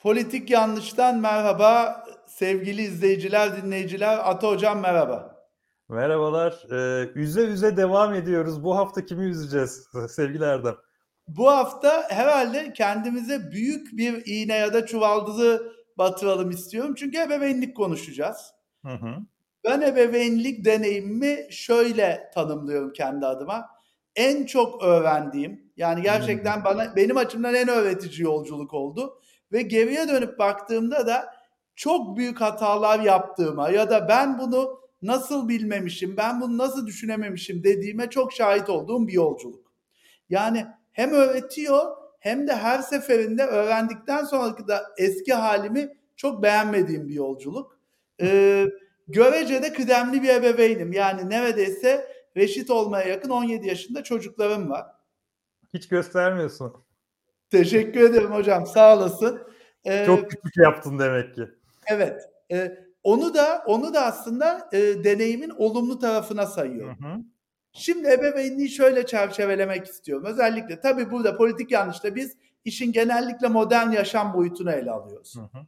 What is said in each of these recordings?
Politik Yanlış'tan merhaba sevgili izleyiciler, dinleyiciler. Ata Hocam merhaba. Merhabalar. Ee, üze üze devam ediyoruz. Bu hafta kimi üzeceğiz sevgili Erdem? Bu hafta herhalde kendimize büyük bir iğne ya da çuvaldızı batıralım istiyorum. Çünkü ebeveynlik konuşacağız. Hı hı. Ben ebeveynlik deneyimimi şöyle tanımlıyorum kendi adıma. En çok öğrendiğim, yani gerçekten hmm. bana benim açımdan en öğretici yolculuk oldu ve geriye dönüp baktığımda da çok büyük hatalar yaptığıma ya da ben bunu nasıl bilmemişim, ben bunu nasıl düşünememişim dediğime çok şahit olduğum bir yolculuk. Yani hem öğretiyor hem de her seferinde öğrendikten sonraki da eski halimi çok beğenmediğim bir yolculuk. Ee, görece de kıdemli bir ebeveynim. Yani neredeyse reşit olmaya yakın 17 yaşında çocuklarım var. Hiç göstermiyorsun. Teşekkür ederim hocam sağ olasın. Ee, Çok küçük yaptın demek ki. Evet. E, onu da onu da aslında e, deneyimin olumlu tarafına sayıyorum. Hı hı. Şimdi ebeveynliği şöyle çerçevelemek istiyorum. Özellikle tabii burada politik yanlışta biz işin genellikle modern yaşam boyutunu ele alıyoruz. Hı hı.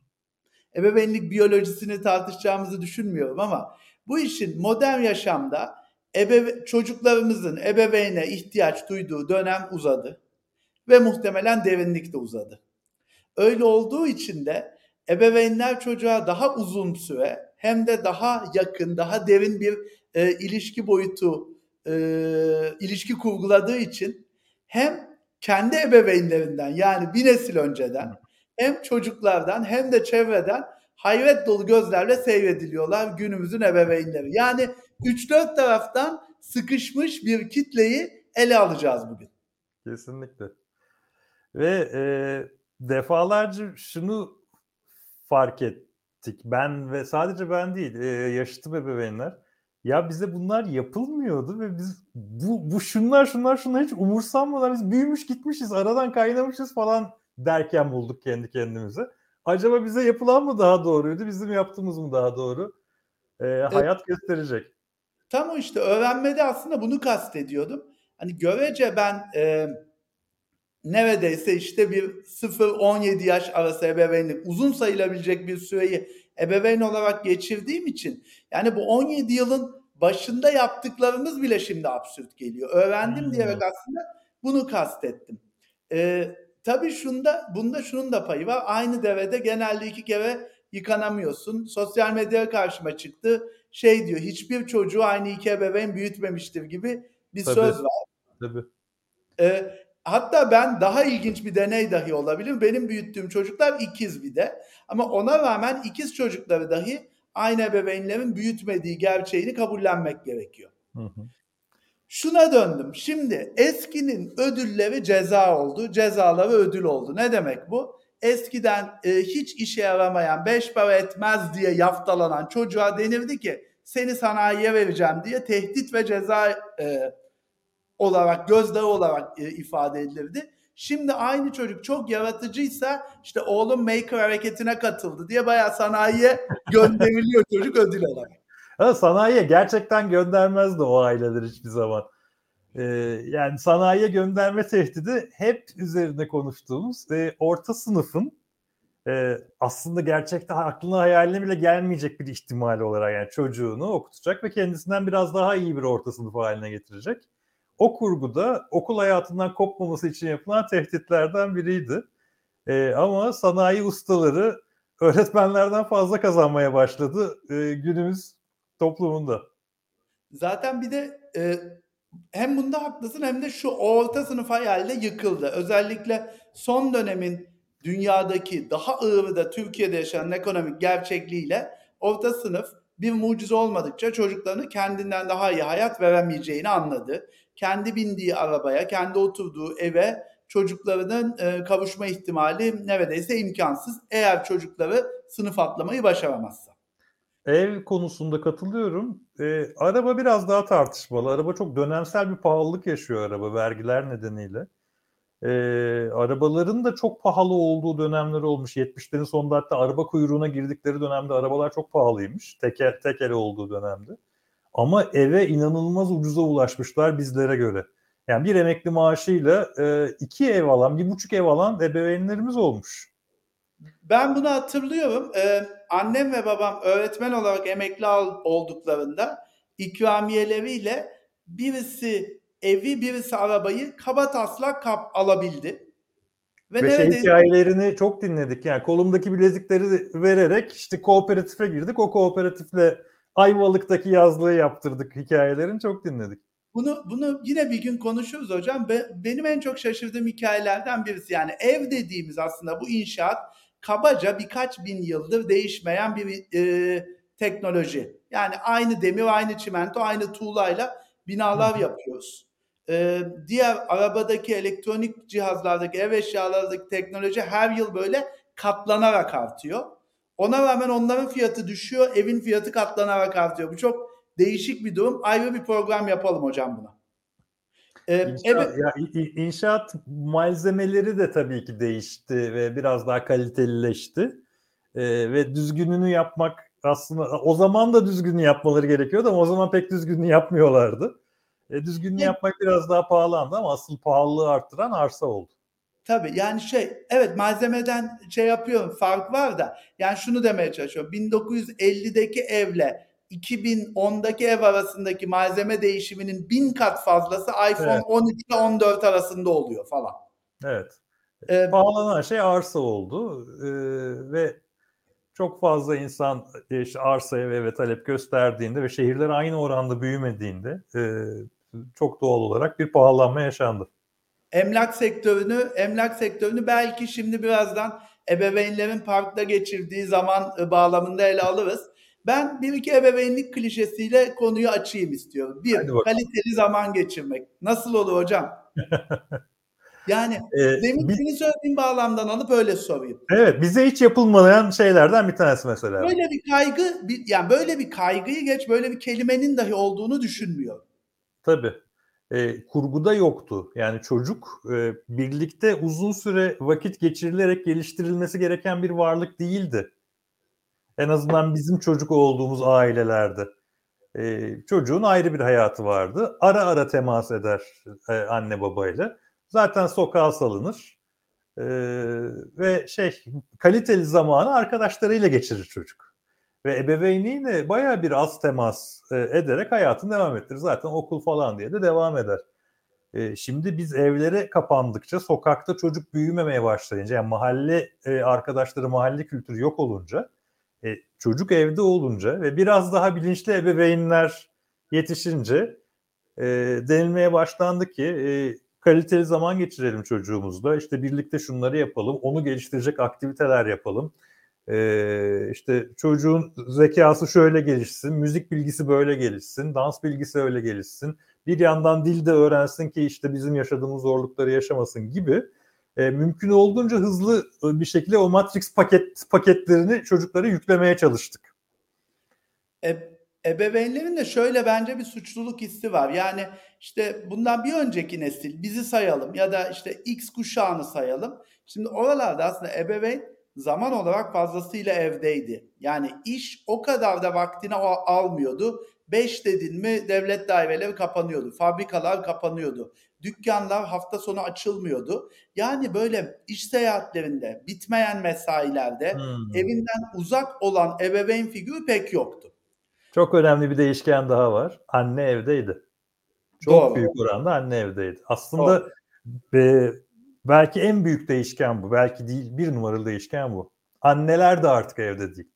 Ebeveynlik biyolojisini tartışacağımızı düşünmüyorum ama bu işin modern yaşamda ebeve çocuklarımızın ebeveyne ihtiyaç duyduğu dönem uzadı ve muhtemelen derinlikte uzadı. Öyle olduğu için de ebeveynler çocuğa daha uzun süre hem de daha yakın, daha derin bir e, ilişki boyutu, e, ilişki kurguladığı için hem kendi ebeveynlerinden yani bir nesil önceden hem çocuklardan hem de çevreden hayret dolu gözlerle seyrediliyorlar günümüzün ebeveynleri. Yani 3-4 taraftan sıkışmış bir kitleyi ele alacağız bugün. Kesinlikle. Ve e, defalarca şunu fark ettik. Ben ve sadece ben değil, e, yaşıtım ebeveynler. Ya bize bunlar yapılmıyordu ve biz bu, bu şunlar şunlar şunlar hiç umursanmadan biz büyümüş gitmişiz aradan kaynamışız falan derken bulduk kendi kendimize. Acaba bize yapılan mı daha doğruydu bizim yaptığımız mı daha doğru? Ee, hayat evet. gösterecek. Tam o işte öğrenmede aslında bunu kastediyordum. Hani görece ben e, neredeyse işte bir 0-17 yaş arası ebeveynlik uzun sayılabilecek bir süreyi ebeveyn olarak geçirdiğim için yani bu 17 yılın başında yaptıklarımız bile şimdi absürt geliyor. Öğrendim hmm. diyerek aslında bunu kastettim. Ee, tabii şunda, bunda şunun da payı var. Aynı devede genelde iki kere yıkanamıyorsun. Sosyal medyaya karşıma çıktı. Şey diyor hiçbir çocuğu aynı iki ebeveyn büyütmemiştir gibi bir tabii, söz var. Tabii. Ee, Hatta ben daha ilginç bir deney dahi olabilir. Benim büyüttüğüm çocuklar ikiz bir de. Ama ona rağmen ikiz çocukları dahi aynı ebeveynlerin büyütmediği gerçeğini kabullenmek gerekiyor. Hı hı. Şuna döndüm. Şimdi eskinin ödülleri ceza oldu, cezaları ödül oldu. Ne demek bu? Eskiden e, hiç işe yaramayan, beş para etmez diye yaftalanan çocuğa denirdi ki seni sanayiye vereceğim diye tehdit ve ceza e, olarak, gözdağı olarak e, ifade edilirdi. Şimdi aynı çocuk çok yaratıcıysa işte oğlum maker hareketine katıldı diye bayağı sanayiye gönderiliyor çocuk ödül olarak. Ha, sanayiye gerçekten göndermezdi o aileler hiçbir zaman. Ee, yani sanayiye gönderme tehdidi hep üzerinde konuştuğumuz e, orta sınıfın e, aslında gerçekten aklına hayaline bile gelmeyecek bir ihtimal olarak yani çocuğunu okutacak ve kendisinden biraz daha iyi bir orta sınıf haline getirecek o kurguda okul hayatından kopmaması için yapılan tehditlerden biriydi. E, ama sanayi ustaları öğretmenlerden fazla kazanmaya başladı e, günümüz toplumunda. Zaten bir de e, hem bunda haklısın hem de şu orta sınıf hayalde yıkıldı. Özellikle son dönemin dünyadaki daha ağır da Türkiye'de yaşanan ekonomik gerçekliğiyle orta sınıf bir mucize olmadıkça çocuklarını kendinden daha iyi hayat veremeyeceğini anladı kendi bindiği arabaya, kendi oturduğu eve çocuklarının e, kavuşma ihtimali neredeyse imkansız. Eğer çocukları sınıf atlamayı başaramazsa. Ev konusunda katılıyorum. E, araba biraz daha tartışmalı. Araba çok dönemsel bir pahalılık yaşıyor araba vergiler nedeniyle. E, arabaların da çok pahalı olduğu dönemler olmuş. 70'lerin sonunda hatta araba kuyruğuna girdikleri dönemde arabalar çok pahalıymış. Teker, teker olduğu dönemde. Ama eve inanılmaz ucuza ulaşmışlar bizlere göre. Yani bir emekli maaşıyla e, iki ev alan, bir buçuk ev alan ebeveynlerimiz olmuş. Ben bunu hatırlıyorum. Ee, annem ve babam öğretmen olarak emekli olduklarında ikramiyeleriyle birisi evi birisi arabayı kaba taslak kap alabildi. Ve, Ve şey hikayelerini çok dinledik. Yani kolumdaki bilezikleri vererek işte kooperatife girdik. O kooperatifle Ayvalık'taki yazlığı yaptırdık hikayelerini çok dinledik. Bunu bunu yine bir gün konuşuruz hocam. Be, benim en çok şaşırdığım hikayelerden birisi yani ev dediğimiz aslında bu inşaat kabaca birkaç bin yıldır değişmeyen bir e, teknoloji. Yani aynı demir, aynı çimento, aynı tuğlayla binalar yapıyoruz. Ee, diğer arabadaki elektronik cihazlardaki ev eşyalarındaki teknoloji her yıl böyle katlanarak artıyor. Ona rağmen onların fiyatı düşüyor, evin fiyatı katlanarak artıyor. Bu çok değişik bir durum. Ayrı bir program yapalım hocam buna. Ee, inşaat, evet. ya, inşaat malzemeleri de tabii ki değişti ve biraz daha kalitelileşti. Ee, ve düzgününü yapmak aslında o zaman da düzgününü yapmaları gerekiyordu ama o zaman pek düzgününü yapmıyorlardı. E, düzgününü evet. yapmak biraz daha pahalandı ama asıl pahalılığı arttıran arsa oldu. Tabii yani şey evet malzemeden şey yapıyorum fark var da yani şunu demeye çalışıyorum 1950'deki evle 2010'daki ev arasındaki malzeme değişiminin bin kat fazlası iPhone evet. 13 ile 14 arasında oluyor falan. Evet. Ee, Pahalanan şey arsa oldu ee, ve çok fazla insan işte arsaya ve talep gösterdiğinde ve şehirler aynı oranda büyümediğinde e, çok doğal olarak bir pahalanma yaşandı. Emlak sektörünü, emlak sektörünü belki şimdi birazdan ebeveynlerin parkta geçirdiği zaman e, bağlamında ele alırız. Ben bir iki ebeveynlik klişesiyle konuyu açayım istiyorum. Bir, kaliteli zaman geçirmek. Nasıl olur hocam? Yani ee, demin biz, senin söylediğin bağlamdan alıp öyle sorayım. Evet bize hiç yapılmayan şeylerden bir tanesi mesela. Böyle bir kaygı bir, yani böyle bir kaygıyı geç böyle bir kelimenin dahi olduğunu düşünmüyorum. Tabii. E, kurguda yoktu. Yani çocuk e, birlikte uzun süre vakit geçirilerek geliştirilmesi gereken bir varlık değildi. En azından bizim çocuk olduğumuz ailelerde. E, çocuğun ayrı bir hayatı vardı. Ara ara temas eder e, anne babayla. Zaten sokağa salınır. E, ve şey kaliteli zamanı arkadaşlarıyla geçirir çocuk ve ebeveynliğiyle baya bir az temas e, ederek hayatını devam ettirir. Zaten okul falan diye de devam eder. E, şimdi biz evlere kapandıkça, sokakta çocuk büyümemeye başlayınca, yani mahalle e, arkadaşları, mahalle kültürü yok olunca, çocuk evde olunca ve biraz daha bilinçli ebeveynler yetişince denilmeye başlandı ki kaliteli zaman geçirelim çocuğumuzla. İşte birlikte şunları yapalım, onu geliştirecek aktiviteler yapalım ee, işte çocuğun zekası şöyle gelişsin, müzik bilgisi böyle gelişsin, dans bilgisi öyle gelişsin. Bir yandan dil de öğrensin ki işte bizim yaşadığımız zorlukları yaşamasın gibi e, mümkün olduğunca hızlı bir şekilde o Matrix paket paketlerini çocuklara yüklemeye çalıştık. E, ebeveynlerin de şöyle bence bir suçluluk hissi var. Yani işte bundan bir önceki nesil bizi sayalım ya da işte X kuşağını sayalım. Şimdi oralarda aslında ebeveyn zaman olarak fazlasıyla evdeydi. Yani iş o kadar da vaktini almıyordu. 5 dedin mi devlet daireleri kapanıyordu. Fabrikalar kapanıyordu. Dükkanlar hafta sonu açılmıyordu. Yani böyle iş seyahatlerinde, bitmeyen mesailerde hmm. evinden uzak olan ebeveyn figürü pek yoktu. Çok önemli bir değişken daha var. Anne evdeydi. Çok Doğru. büyük oranda anne evdeydi. Aslında Doğru. Belki en büyük değişken bu. Belki değil bir numaralı değişken bu. Anneler de artık evde değil.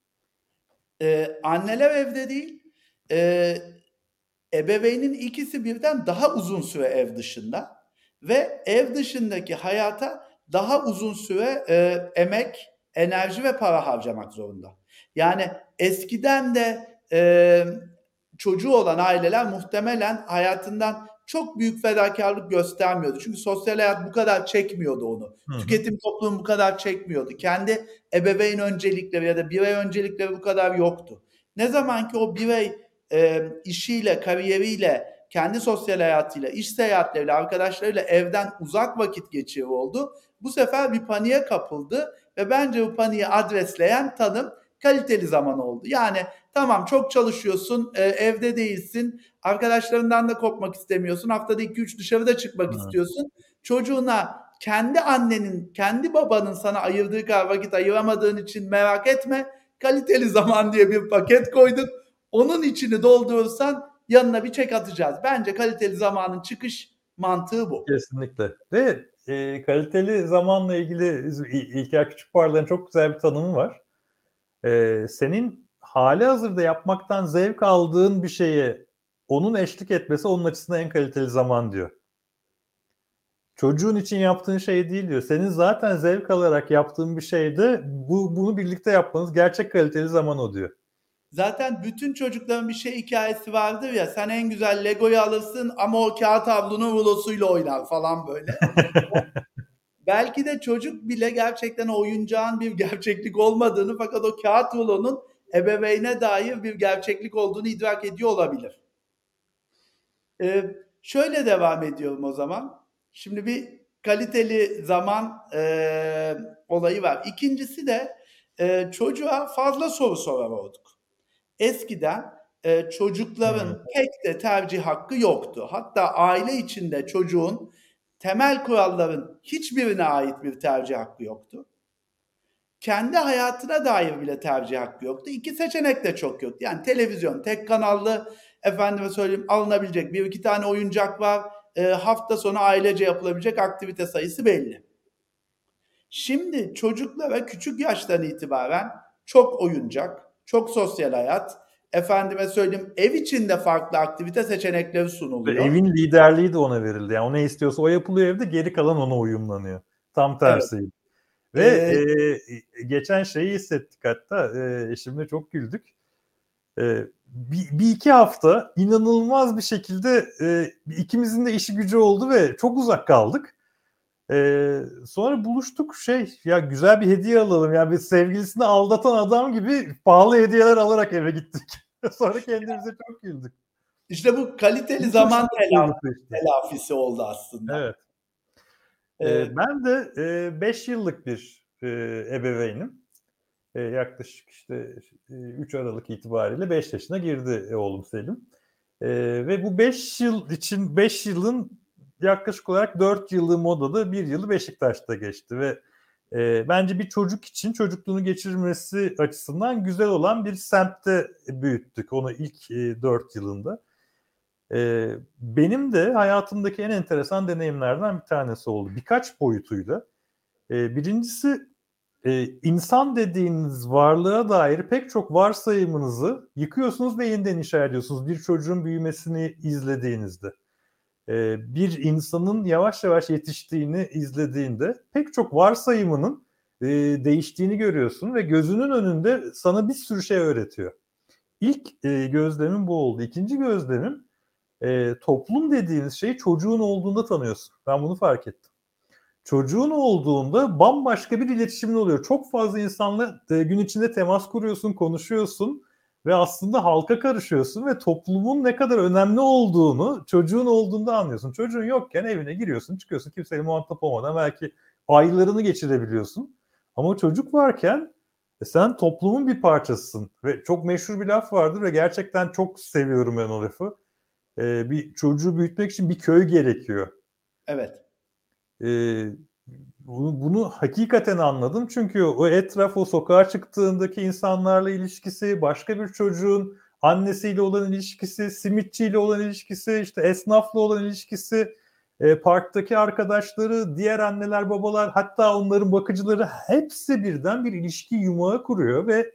Ee, anneler evde değil. Ee, ebeveynin ikisi birden daha uzun süre ev dışında ve ev dışındaki hayata daha uzun süre e, emek, enerji ve para harcamak zorunda. Yani eskiden de e, çocuğu olan aileler muhtemelen hayatından çok büyük fedakarlık göstermiyordu. Çünkü sosyal hayat bu kadar çekmiyordu onu. Hı. Tüketim toplumu bu kadar çekmiyordu. Kendi ebeveyn öncelikleri ya da birey öncelikleri bu kadar yoktu. Ne zaman ki o birey e, işiyle, kariyeriyle, kendi sosyal hayatıyla, iş seyahatleriyle, arkadaşlarıyla evden uzak vakit geçiriyor oldu. Bu sefer bir paniğe kapıldı ve bence bu paniği adresleyen tanım kaliteli zaman oldu. Yani tamam çok çalışıyorsun, e, evde değilsin, arkadaşlarından da kopmak istemiyorsun, haftada 2-3 dışarıda çıkmak evet. istiyorsun. Çocuğuna kendi annenin, kendi babanın sana ayırdığı kadar vakit ayıramadığın için merak etme. Kaliteli zaman diye bir paket koyduk. Onun içini doldurursan yanına bir çek atacağız. Bence kaliteli zamanın çıkış mantığı bu. Kesinlikle. Ve e, kaliteli zamanla ilgili İlker Küçükparlar'ın çok güzel bir tanımı var. E, senin hali hazırda yapmaktan zevk aldığın bir şeye onun eşlik etmesi onun açısından en kaliteli zaman diyor. Çocuğun için yaptığın şey değil diyor. Senin zaten zevk alarak yaptığın bir şeyde bu, bunu birlikte yapmanız gerçek kaliteli zaman o diyor. Zaten bütün çocukların bir şey hikayesi vardır ya sen en güzel Lego'yu alırsın ama o kağıt havlunun rulosuyla oynar falan böyle. Belki de çocuk bile gerçekten oyuncağın bir gerçeklik olmadığını fakat o kağıt rulonun ebeveyne dair bir gerçeklik olduğunu idrak ediyor olabilir. Ee, şöyle devam ediyorum o zaman. Şimdi bir kaliteli zaman e, olayı var. İkincisi de e, çocuğa fazla soru sorar olduk. Eskiden e, çocukların hmm. pek de tercih hakkı yoktu. Hatta aile içinde çocuğun temel kuralların hiçbirine ait bir tercih hakkı yoktu. Kendi hayatına dair bile tercih hakkı yoktu. İki seçenek de çok yoktu. Yani televizyon, tek kanallı, efendime söyleyeyim alınabilecek bir iki tane oyuncak var. E, hafta sonu ailece yapılabilecek aktivite sayısı belli. Şimdi çocuklara küçük yaştan itibaren çok oyuncak, çok sosyal hayat. Efendime söyleyeyim ev içinde farklı aktivite seçenekleri sunuluyor. Ve evin liderliği de ona verildi. Yani o ne istiyorsa o yapılıyor evde geri kalan ona uyumlanıyor. Tam tersi. Evet. Ve e, geçen şeyi hissettik hatta e, şimdi çok güldük. E, bir, bir iki hafta inanılmaz bir şekilde e, ikimizin de işi gücü oldu ve çok uzak kaldık. Ee, sonra buluştuk şey ya güzel bir hediye alalım ya bir sevgilisini aldatan adam gibi pahalı hediyeler alarak eve gittik. sonra kendimize çok güldük. İşte bu kaliteli zaman telafisi oldu aslında. Evet. Ee, ben de 5 e, yıllık bir e, ebeveynim. E, yaklaşık işte 3 Aralık itibariyle 5 yaşına girdi oğlum Selim. E, ve bu 5 yıl için 5 yılın yaklaşık olarak 4 yılı modada, 1 yılı Beşiktaş'ta geçti ve e, bence bir çocuk için çocukluğunu geçirmesi açısından güzel olan bir semtte büyüttük onu ilk e, 4 yılında. E, benim de hayatımdaki en enteresan deneyimlerden bir tanesi oldu. Birkaç boyutuyla. E, birincisi e, insan dediğiniz varlığa dair pek çok varsayımınızı yıkıyorsunuz ve yeniden inşa ediyorsunuz bir çocuğun büyümesini izlediğinizde bir insanın yavaş yavaş yetiştiğini izlediğinde pek çok varsayımının değiştiğini görüyorsun ve gözünün önünde sana bir sürü şey öğretiyor. İlk gözlemim bu oldu. İkinci gözlemim toplum dediğiniz şeyi çocuğun olduğunda tanıyorsun. Ben bunu fark ettim. Çocuğun olduğunda bambaşka bir iletişimin oluyor. Çok fazla insanla gün içinde temas kuruyorsun, konuşuyorsun ve aslında halka karışıyorsun ve toplumun ne kadar önemli olduğunu çocuğun olduğunda anlıyorsun. Çocuğun yokken evine giriyorsun, çıkıyorsun, kimseyle muhatap olmadan belki aylarını geçirebiliyorsun. Ama çocuk varken e, sen toplumun bir parçasısın ve çok meşhur bir laf vardır ve gerçekten çok seviyorum ben o lafı. Ee, bir çocuğu büyütmek için bir köy gerekiyor. Evet. Ee, bunu, bunu hakikaten anladım. Çünkü o etraf, o sokağa çıktığındaki insanlarla ilişkisi, başka bir çocuğun annesiyle olan ilişkisi, simitçiyle olan ilişkisi, işte esnafla olan ilişkisi, e, parktaki arkadaşları, diğer anneler, babalar, hatta onların bakıcıları hepsi birden bir ilişki yumağı kuruyor ve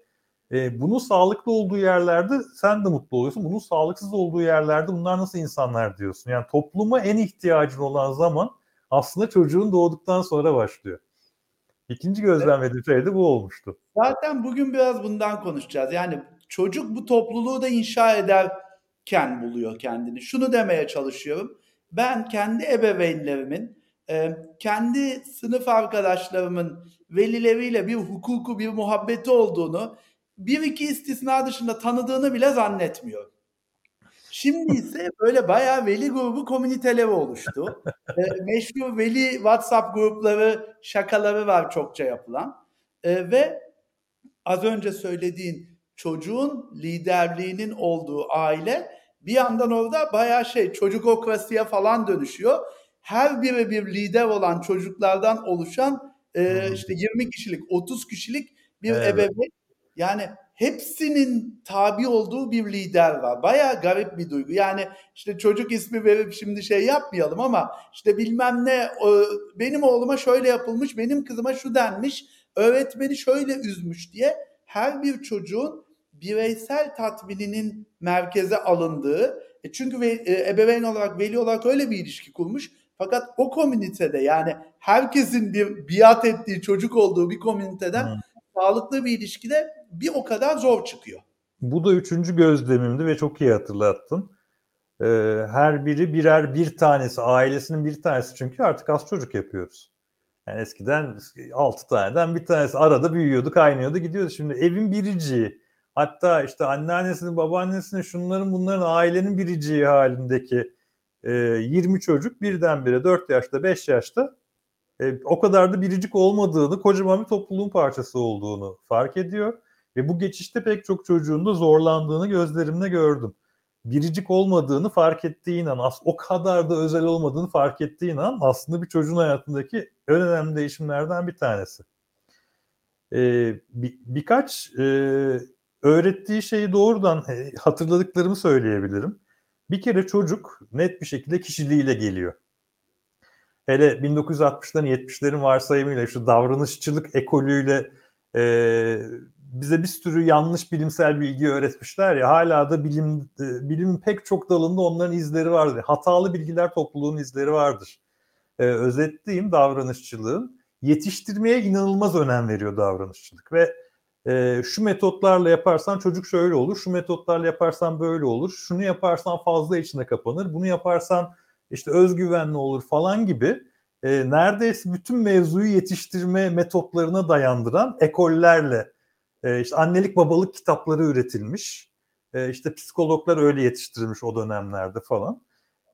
e, bunun sağlıklı olduğu yerlerde sen de mutlu oluyorsun. Bunun sağlıksız olduğu yerlerde bunlar nasıl insanlar diyorsun. Yani topluma en ihtiyacın olan zaman aslında çocuğun doğduktan sonra başlıyor. İkinci gözlemlediğim şey de bu olmuştu. Zaten bugün biraz bundan konuşacağız. Yani çocuk bu topluluğu da inşa ederken buluyor kendini. Şunu demeye çalışıyorum. Ben kendi ebeveynlerimin, e, kendi sınıf arkadaşlarımın velileriyle bir hukuku, bir muhabbeti olduğunu bir iki istisna dışında tanıdığını bile zannetmiyorum. Şimdi ise böyle bayağı veli grubu komüniteleri oluştu. e, meşhur veli WhatsApp grupları, şakaları var çokça yapılan. E, ve az önce söylediğin çocuğun liderliğinin olduğu aile bir yandan orada bayağı şey çocukokrasiye falan dönüşüyor. her biri bir lider olan çocuklardan oluşan e, Hmm. işte 20 kişilik, 30 kişilik bir Evet. ebeveyn. Yani hepsinin tabi olduğu bir lider var. Bayağı garip bir duygu. Yani işte çocuk ismi verip şimdi şey yapmayalım ama işte bilmem ne benim oğluma şöyle yapılmış, benim kızıma şu denmiş, öğretmeni şöyle üzmüş diye her bir çocuğun bireysel tatmininin merkeze alındığı e çünkü ve, e, ebeveyn olarak veli olarak öyle bir ilişki kurmuş. Fakat o komünitede yani herkesin bir biat ettiği çocuk olduğu bir komüniteden Hmm. sağlıklı bir ilişkide bir o kadar zor çıkıyor. Bu da üçüncü gözlemimdi ve çok iyi hatırlattın. Ee, her biri birer bir tanesi, ailesinin bir tanesi çünkü artık az çocuk yapıyoruz. Yani eskiden altı taneden bir tanesi arada büyüyordu, kaynıyordu, gidiyordu. Şimdi evin biriciği, hatta işte anneannesinin, babaannesinin, şunların bunların ailenin biriciği halindeki e, 20 çocuk birdenbire 4 yaşta, 5 yaşta e, o kadar da biricik olmadığını, kocaman bir topluluğun parçası olduğunu fark ediyor. Ve bu geçişte pek çok çocuğun da zorlandığını gözlerimle gördüm. Biricik olmadığını fark ettiğin an, as- o kadar da özel olmadığını fark ettiğin an aslında bir çocuğun hayatındaki en önemli değişimlerden bir tanesi. Ee, bir, birkaç e, öğrettiği şeyi doğrudan e, hatırladıklarımı söyleyebilirim. Bir kere çocuk net bir şekilde kişiliğiyle geliyor. Hele 1960'ların 70'lerin varsayımıyla şu davranışçılık ekolüyle e, bize bir sürü yanlış bilimsel bilgi öğretmişler ya hala da bilim e, bilimin pek çok dalında onların izleri vardır. Hatalı bilgiler topluluğun izleri vardır. E, özetleyeyim davranışçılığın yetiştirmeye inanılmaz önem veriyor davranışçılık ve e, şu metotlarla yaparsan çocuk şöyle olur, şu metotlarla yaparsan böyle olur, şunu yaparsan fazla içine kapanır, bunu yaparsan işte özgüvenli olur falan gibi e, neredeyse bütün mevzuyu yetiştirme metotlarına dayandıran ekollerle e, işte annelik babalık kitapları üretilmiş. E, işte psikologlar öyle yetiştirilmiş o dönemlerde falan.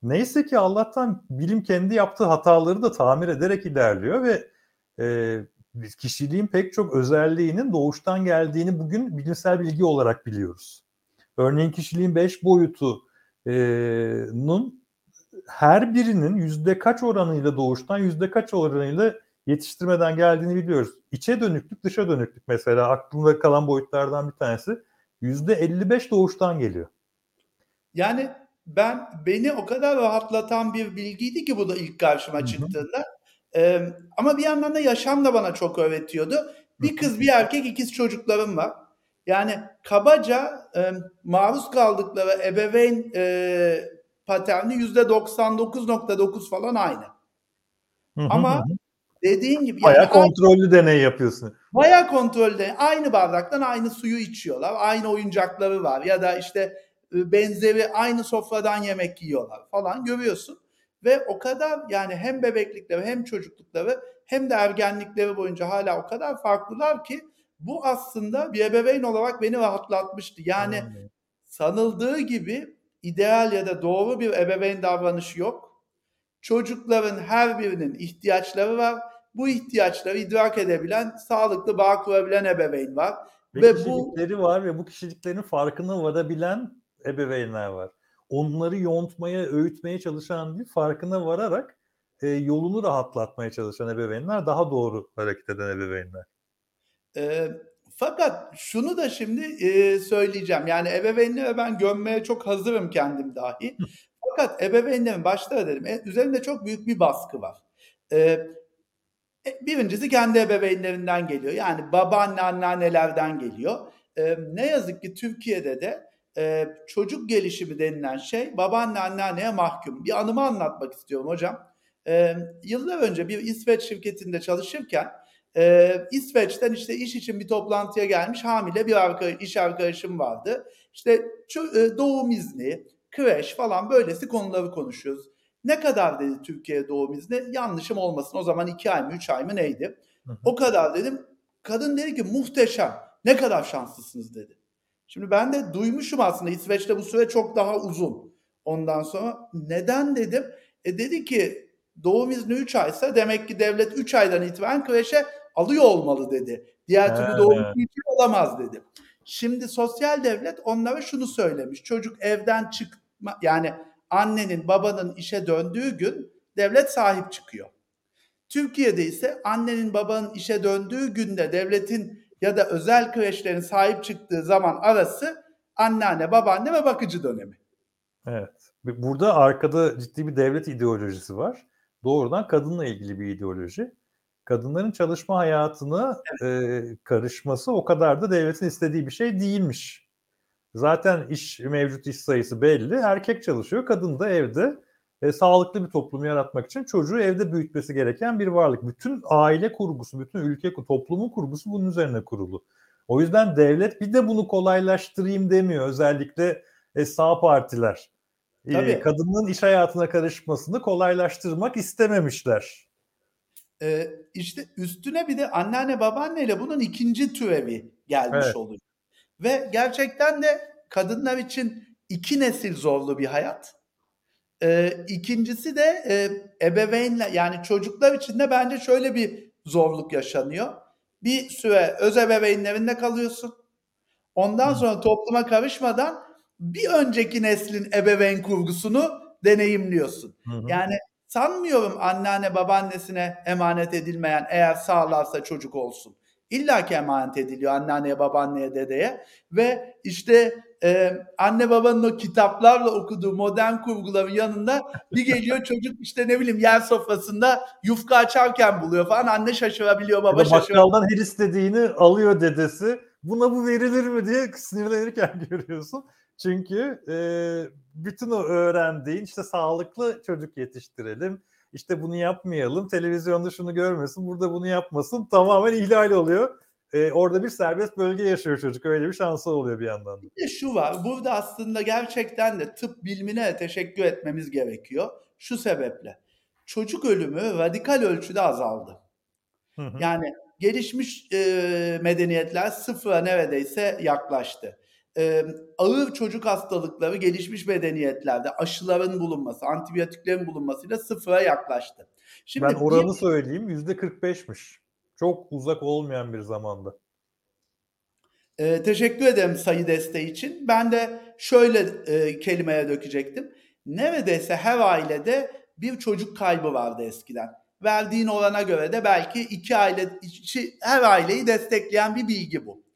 Neyse ki Allah'tan bilim kendi yaptığı hataları da tamir ederek ilerliyor ve e, kişiliğin pek çok özelliğinin doğuştan geldiğini bugün bilimsel bilgi olarak biliyoruz. Örneğin kişiliğin beş boyutunun her birinin yüzde kaç oranıyla doğuştan yüzde kaç oranıyla yetiştirmeden geldiğini biliyoruz. İçe dönüklük, dışa dönüklük mesela aklımda kalan boyutlardan bir tanesi yüzde 55 doğuştan geliyor. Yani ben beni o kadar rahatlatan bir bilgiydi ki bu da ilk karşıma Hı hı. çıktığında. Ee, ama bir yandan da yaşam da bana çok öğretiyordu. Bir kız bir erkek ikiz çocuklarım var. Yani kabaca e, maruz kaldıkları ebeveyn e, paterni yüzde 99.9 falan aynı. Hı hı Ama. Dediğin gibi Bayağı yani aynı- kontrollü deney yapıyorsun. Bayağı kontrolde aynı bardaktan aynı suyu içiyorlar. Aynı oyuncakları var ya da işte e, benzeri aynı sofradan yemek yiyorlar falan görüyorsun. Ve o kadar yani hem bebeklikleri hem çocuklukları hem de ergenlikleri boyunca hala o kadar farklılar ki bu aslında bir ebeveyn olarak beni rahatlatmıştı. Yani Hmm. sanıldığı gibi ideal ya da doğru bir ebeveyn davranışı yok. Çocukların her birinin ihtiyaçları var. Bu ihtiyaçları idrak edebilen, sağlıklı bağ kurabilen ebeveyn var. Ve, Ve bu- kişilikleri var ve bu kişiliklerin farkına varabilen ebeveynler var. Onları yontmaya, öğütmeye çalışan değil, farkına vararak e, yolunu rahatlatmaya çalışan ebeveynler daha doğru hareket eden ebeveynler. Ee, fakat şunu da şimdi e, söyleyeceğim. Yani ebeveynlere ben gömmeye çok hazırım kendim dahi. Fakat ebeveynlerin başta edelim. e, Üzerinde çok büyük bir baskı var. Ee, e, birincisi kendi ebeveynlerinden geliyor. Yani babaanne, anneannelerden geliyor. Ee, ne yazık ki Türkiye'de de e, çocuk gelişimi denilen şey babaanne, anneanneye mahkum. Bir anımı anlatmak istiyorum hocam. Ee, yıllar önce bir İsveç şirketinde çalışırken e, İsveç'ten işte iş için bir toplantıya gelmiş hamile bir arka, iş arkadaşım vardı. İşte e, doğum izni, kreş falan böylesi konuları konuşuyoruz. Ne kadar dedi Türkiye doğum izni? Yanlışım olmasın o zaman iki ay mı üç ay mı neydi? O kadar dedim. Kadın dedi ki muhteşem. Ne kadar şanslısınız dedi. Şimdi ben de duymuşum aslında İsveç'te bu süre çok daha uzun. Ondan sonra neden dedim? E dedi ki doğum izni 3 aysa demek ki devlet 3 aydan itibaren kreşe alıyor olmalı dedi. Diğer türlü doğum izni olamaz dedi. Şimdi sosyal devlet onlara şunu söylemiş. Çocuk evden çıkma yani annenin babanın işe döndüğü gün devlet sahip çıkıyor. Türkiye'de ise annenin babanın işe döndüğü günde devletin ya da özel kreşlerin sahip çıktığı zaman arası anneanne, babaanne ve bakıcı dönemi. Evet. Burada arkada ciddi bir devlet ideolojisi var. Doğrudan kadınla ilgili bir ideoloji. Kadınların çalışma hayatına e, karışması o kadar da devletin istediği bir şey değilmiş. Zaten iş mevcut iş sayısı belli. Erkek çalışıyor, kadın da evde e, sağlıklı bir toplum yaratmak için çocuğu evde büyütmesi gereken bir varlık. Bütün aile kurgusu, bütün ülke toplumun kurgusu bunun üzerine kurulu. O yüzden devlet bir de bunu kolaylaştırayım demiyor. Özellikle e, sağ partiler. E, kadının iş hayatına karışmasını kolaylaştırmak istememişler. Ee, işte üstüne bir de anneanne babaanneyle bunun ikinci türevi gelmiş evet. oluyor. Ve gerçekten de kadınlar için iki nesil zorlu bir hayat. Ee, ikincisi de e, ebeveynle yani çocuklar için de bence şöyle bir zorluk yaşanıyor. Bir süre öz ebeveynlerinde kalıyorsun. Ondan sonra topluma karışmadan bir önceki neslin ebeveyn kurgusunu deneyimliyorsun. Hı hı. Yani sanmıyorum anneanne babaannesine emanet edilmeyen eğer sağlarsa çocuk olsun. İlla ki emanet ediliyor anneanneye, babaanneye, dedeye ve işte e, anne babanın o kitaplarla okuduğu modern kurguların yanında bir geliyor çocuk işte ne bileyim yer sofrasında yufka açarken buluyor falan anne şaşırabiliyor baba şaşırabiliyor. Bakkaldan her istediğini alıyor dedesi buna bu verilir mi diye sinirlenirken görüyorsun. Çünkü e, bütün o öğrendiğin işte sağlıklı çocuk yetiştirelim, işte bunu yapmayalım, televizyonda şunu görmesin, burada bunu yapmasın tamamen ihlal oluyor. E, orada bir serbest bölge yaşıyor çocuk. Öyle bir şansı oluyor bir yandan. Bir de şu var. Burada aslında gerçekten de tıp bilimine teşekkür etmemiz gerekiyor. Şu sebeple. Çocuk ölümü radikal ölçüde azaldı. Hı hı. Yani gelişmiş e, medeniyetler sıfıra neredeyse yaklaştı e, ağır çocuk hastalıkları gelişmiş medeniyetlerde aşıların bulunması, antibiyotiklerin bulunmasıyla sıfıra yaklaştı. Şimdi ben oranı bir... söyleyeyim yüzde 45'miş. Çok uzak olmayan bir zamanda. E, teşekkür ederim sayı desteği için. Ben de şöyle e, kelimeye dökecektim. Neredeyse her ailede bir çocuk kaybı vardı eskiden. Verdiğin orana göre de belki iki aile, her aileyi destekleyen bir bilgi bu.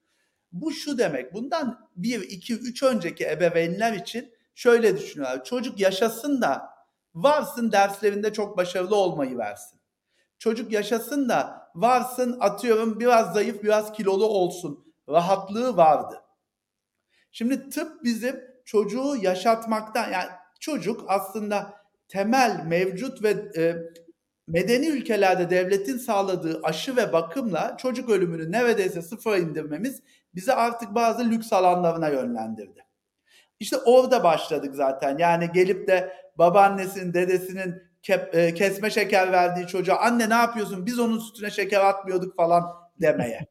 Bu şu demek. Bundan bir, iki, üç önceki ebeveynler için şöyle düşünüyorlar. Çocuk yaşasın da varsın derslerinde çok başarılı olmayı versin. Çocuk yaşasın da varsın atıyorum biraz zayıf biraz kilolu olsun. Rahatlığı vardı. Şimdi tıp bizim çocuğu yaşatmaktan yani çocuk aslında temel mevcut ve e, medeni ülkelerde devletin sağladığı aşı ve bakımla çocuk ölümünü neredeyse sıfıra indirmemiz bizi artık bazı lüks alanlarına yönlendirdi. İşte orada başladık zaten. Yani gelip de babaannesinin, dedesinin kep, e, kesme şeker verdiği çocuğa anne ne yapıyorsun biz onun sütüne şeker atmıyorduk falan demeye.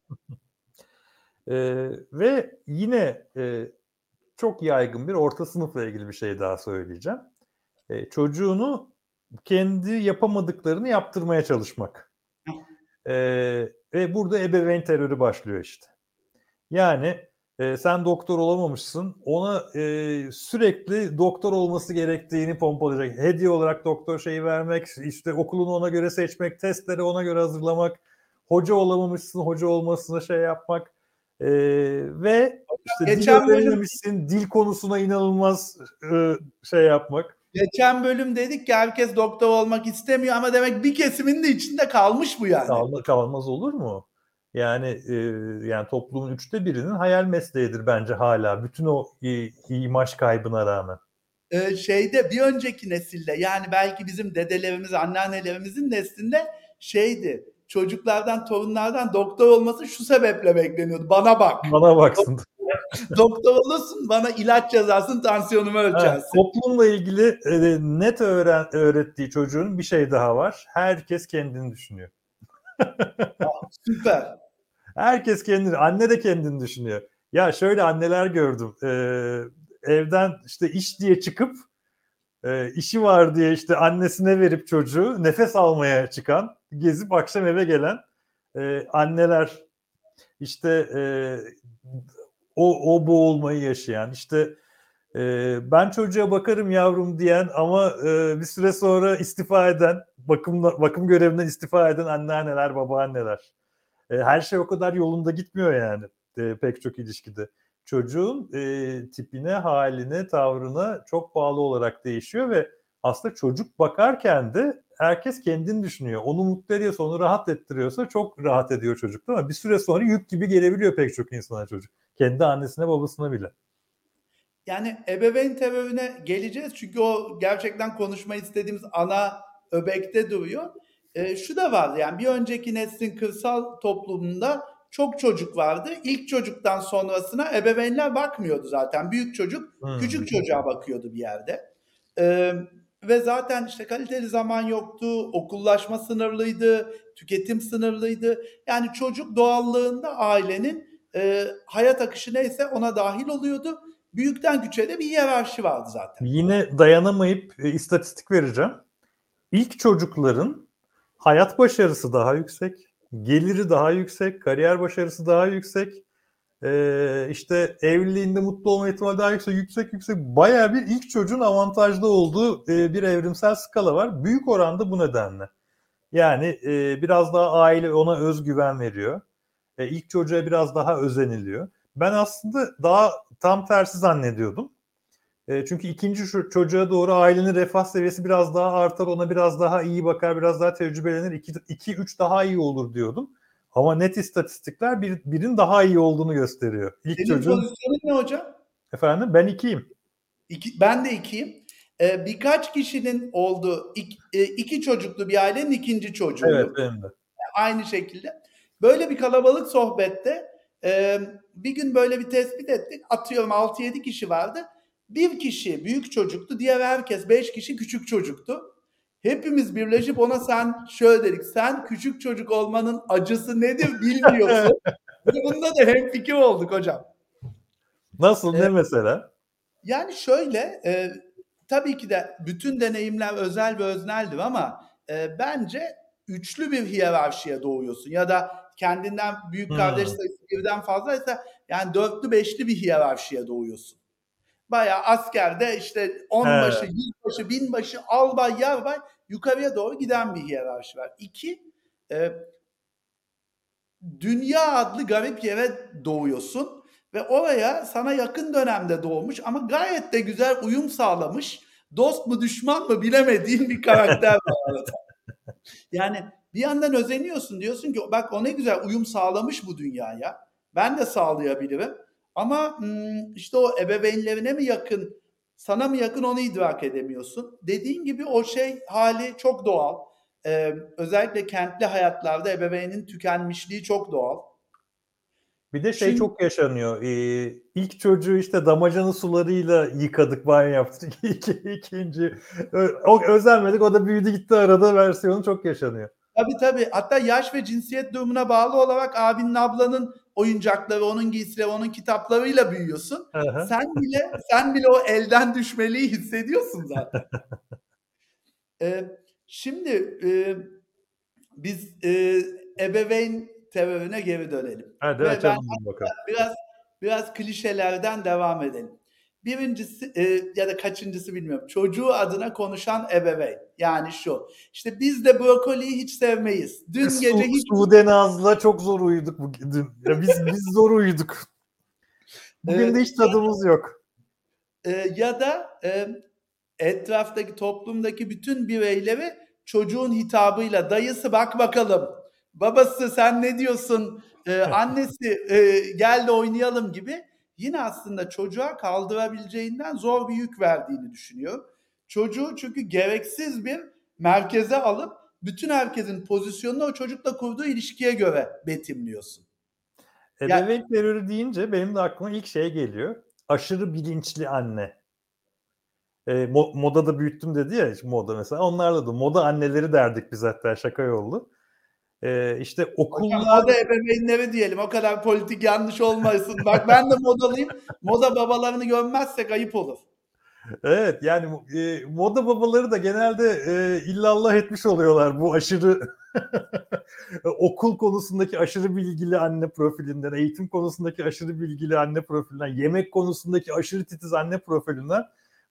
ee, ve yine e, çok yaygın bir orta sınıfla ilgili bir şey daha söyleyeceğim. E, çocuğunu kendi yapamadıklarını yaptırmaya çalışmak. E, ve burada ebeveyn terörü başlıyor işte. Yani e, sen doktor olamamışsın. Ona e, sürekli doktor olması gerektiğini pompalayacak. Hediye olarak doktor şeyi vermek, işte okulunu ona göre seçmek, testleri ona göre hazırlamak, hoca olamamışsın, hoca olmasına şey yapmak. E, ve işte Geçen dil öğrenememişsin, dil konusuna inanılmaz e, şey yapmak. Geçen bölüm dedik ki herkes doktor olmak istemiyor ama demek bir kesimin de içinde kalmış bu yani. Kalma, kalmaz olur mu? Yani e, yani toplumun üçte birinin hayal mesleğidir bence hala. Bütün o e, imaj kaybına rağmen. Ee, şeyde bir önceki nesilde yani belki bizim dedelerimiz, anneannelerimizin neslinde şeydi. Çocuklardan, torunlardan doktor olması şu sebeple bekleniyordu. Bana bak. Bana baksın. doktor olursun, bana ilaç yazarsın, tansiyonumu ölçersin. Evet, toplumla ilgili e, net öğren öğrettiği çocuğun bir şey daha var. Herkes kendini düşünüyor. Süper. Herkes kendini, anne de kendini düşünüyor. Ya şöyle anneler gördüm. Ee, evden işte iş diye çıkıp e, işi var diye işte annesine verip çocuğu nefes almaya çıkan, gezip akşam eve gelen e, anneler işte e, o, o boğulmayı yaşayan işte e, ben çocuğa bakarım yavrum diyen ama e, bir süre sonra istifa eden, bakım bakım görevinden istifa eden anneanneler, babaanneler. E, her şey o kadar yolunda gitmiyor yani e, pek çok ilişkide. Çocuğun e, tipine, haline, tavrına çok bağlı olarak değişiyor ve aslında çocuk bakarken de herkes kendini düşünüyor. Onu mutlu ediyorsa, onu rahat ettiriyorsa çok rahat ediyor çocuk değil mi? Bir süre sonra yük gibi gelebiliyor pek çok insana çocuk. Kendi annesine babasına bile. Yani ebeveyn terörüne geleceğiz çünkü o gerçekten konuşma istediğimiz ana öbekte duruyor. E, şu da vardı yani bir önceki neslin kırsal toplumunda çok çocuk vardı. İlk çocuktan sonrasına ebeveynler bakmıyordu zaten. Büyük çocuk hmm. küçük çocuğa bakıyordu bir yerde. E, ve zaten işte kaliteli zaman yoktu, okullaşma sınırlıydı, tüketim sınırlıydı. Yani çocuk doğallığında ailenin e, hayat akışı neyse ona dahil oluyordu. Büyükten küçüğe de bir hiyerarşi vardı zaten. Yine dayanamayıp e, istatistik vereceğim. İlk çocukların hayat başarısı daha yüksek, geliri daha yüksek, kariyer başarısı daha yüksek, işte evliliğinde mutlu olma ihtimali daha yüksek, yüksek yüksek. Bayağı bir ilk çocuğun avantajlı olduğu bir evrimsel skala var. Büyük oranda bu nedenle. Yani biraz daha aile ona özgüven veriyor. E, ilk çocuğa biraz daha özeniliyor. Ben aslında daha tam tersi zannediyordum. E, çünkü ikinci çocuğa doğru ailenin refah seviyesi biraz daha artar, ona biraz daha iyi bakar, biraz daha tecrübelenir. 2-3 daha iyi olur diyordum. Ama net istatistikler bir, birin daha iyi olduğunu gösteriyor. İlk Senin çocuğun... pozisyonun ne hocam? Efendim ben ikiyim. İki, ben de ikiyim. Ee, birkaç kişinin olduğu iki, e, iki çocuklu bir ailenin ikinci çocuğu. Evet benim de. Aynı şekilde. Böyle bir kalabalık sohbette e, bir gün böyle bir tespit ettik. Atıyorum 6-7 kişi vardı. Bir kişi büyük çocuktu, diğer herkes 5 kişi küçük çocuktu. Hepimiz birleşip ona sen şöyle dedik. Sen küçük çocuk olmanın acısı nedir bilmiyorsun. Bunda da hem fikir olduk hocam. Nasıl? Ne ee, mesela? Yani şöyle e, tabii ki de bütün deneyimler özel ve özneldir ama e, bence üçlü bir hiyerarşiye doğuyorsun. Ya da kendinden büyük kardeş hmm. sayısı birden fazlaysa yani dörtlü beşli bir hiyerarşiye doğuyorsun. Bayağı askerde işte onbaşı, yüzbaşı, binbaşı, albay, yarbay yukarıya doğru giden bir hiyerarşi var. İki, e, dünya adlı garip yere doğuyorsun ve oraya sana yakın dönemde doğmuş ama gayet de güzel uyum sağlamış dost mu düşman mı bilemediğin bir karakter var. Yani bir yandan özeniyorsun diyorsun ki bak o ne güzel uyum sağlamış bu dünyaya. Ben de sağlayabilirim. Ama işte o ebeveynlerine mi yakın, sana mı yakın onu idrak edemiyorsun. Dediğin gibi o şey hali çok doğal. Ee, özellikle kentli hayatlarda ebeveynin tükenmişliği çok doğal. Bir de şey Şimdi, çok yaşanıyor. Ee, ilk çocuğu işte damacanı sularıyla yıkadık, banyo yaptık. İki, ikinci o özenmedik, o da büyüdü gitti arada versiyonu çok yaşanıyor. Tabii tabii. Hatta yaş ve cinsiyet durumuna bağlı olarak abinin ablanın oyuncakları, onun giysileri, onun kitaplarıyla büyüyorsun. Hı Sen bile sen bile o elden düşmeliği hissediyorsun zaten. ee, şimdi e, biz e, ebeveyn terörüne geri dönelim. Hadi Ve ben bakalım. Biraz biraz klişelerden devam edelim. Birincisi e, ya da kaçıncısı bilmiyorum. Çocuğu adına konuşan ebeveyn. Yani şu. İşte biz de brokoliyi hiç sevmeyiz. Dün Su, gece hiç... Sude Naz'la çok zor uyuduk bugün. Ya biz, biz zor uyuduk. Bugün evet, de hiç tadımız yok. E, ya da e, etraftaki toplumdaki bütün bireyleri çocuğun hitabıyla dayısı bak bakalım. Babası sen ne diyorsun? E, annesi e, gel de oynayalım gibi yine aslında çocuğa kaldırabileceğinden zor bir yük verdiğini düşünüyor. Çocuğu çünkü gereksiz bir merkeze alıp bütün herkesin pozisyonunu o çocukla kurduğu ilişkiye göre betimliyorsun. Ebeveyn yani, terörü deyince benim de aklıma ilk şey geliyor. Aşırı bilinçli anne. E, mo- modada büyüttüm dedi ya moda mesela. Onlarla da moda anneleri derdik biz hatta şaka yollu. Ee, işte okullarda... Moda ebeveynleri diyelim o kadar politik yanlış olmasın. Bak ben de modalıyım. Moda babalarını görmezsek ayıp olur. Evet yani e, moda babaları da genelde e, illallah etmiş oluyorlar bu aşırı okul konusundaki aşırı bilgili anne profilinden, eğitim konusundaki aşırı bilgili anne profilinden, yemek konusundaki aşırı titiz anne profilinden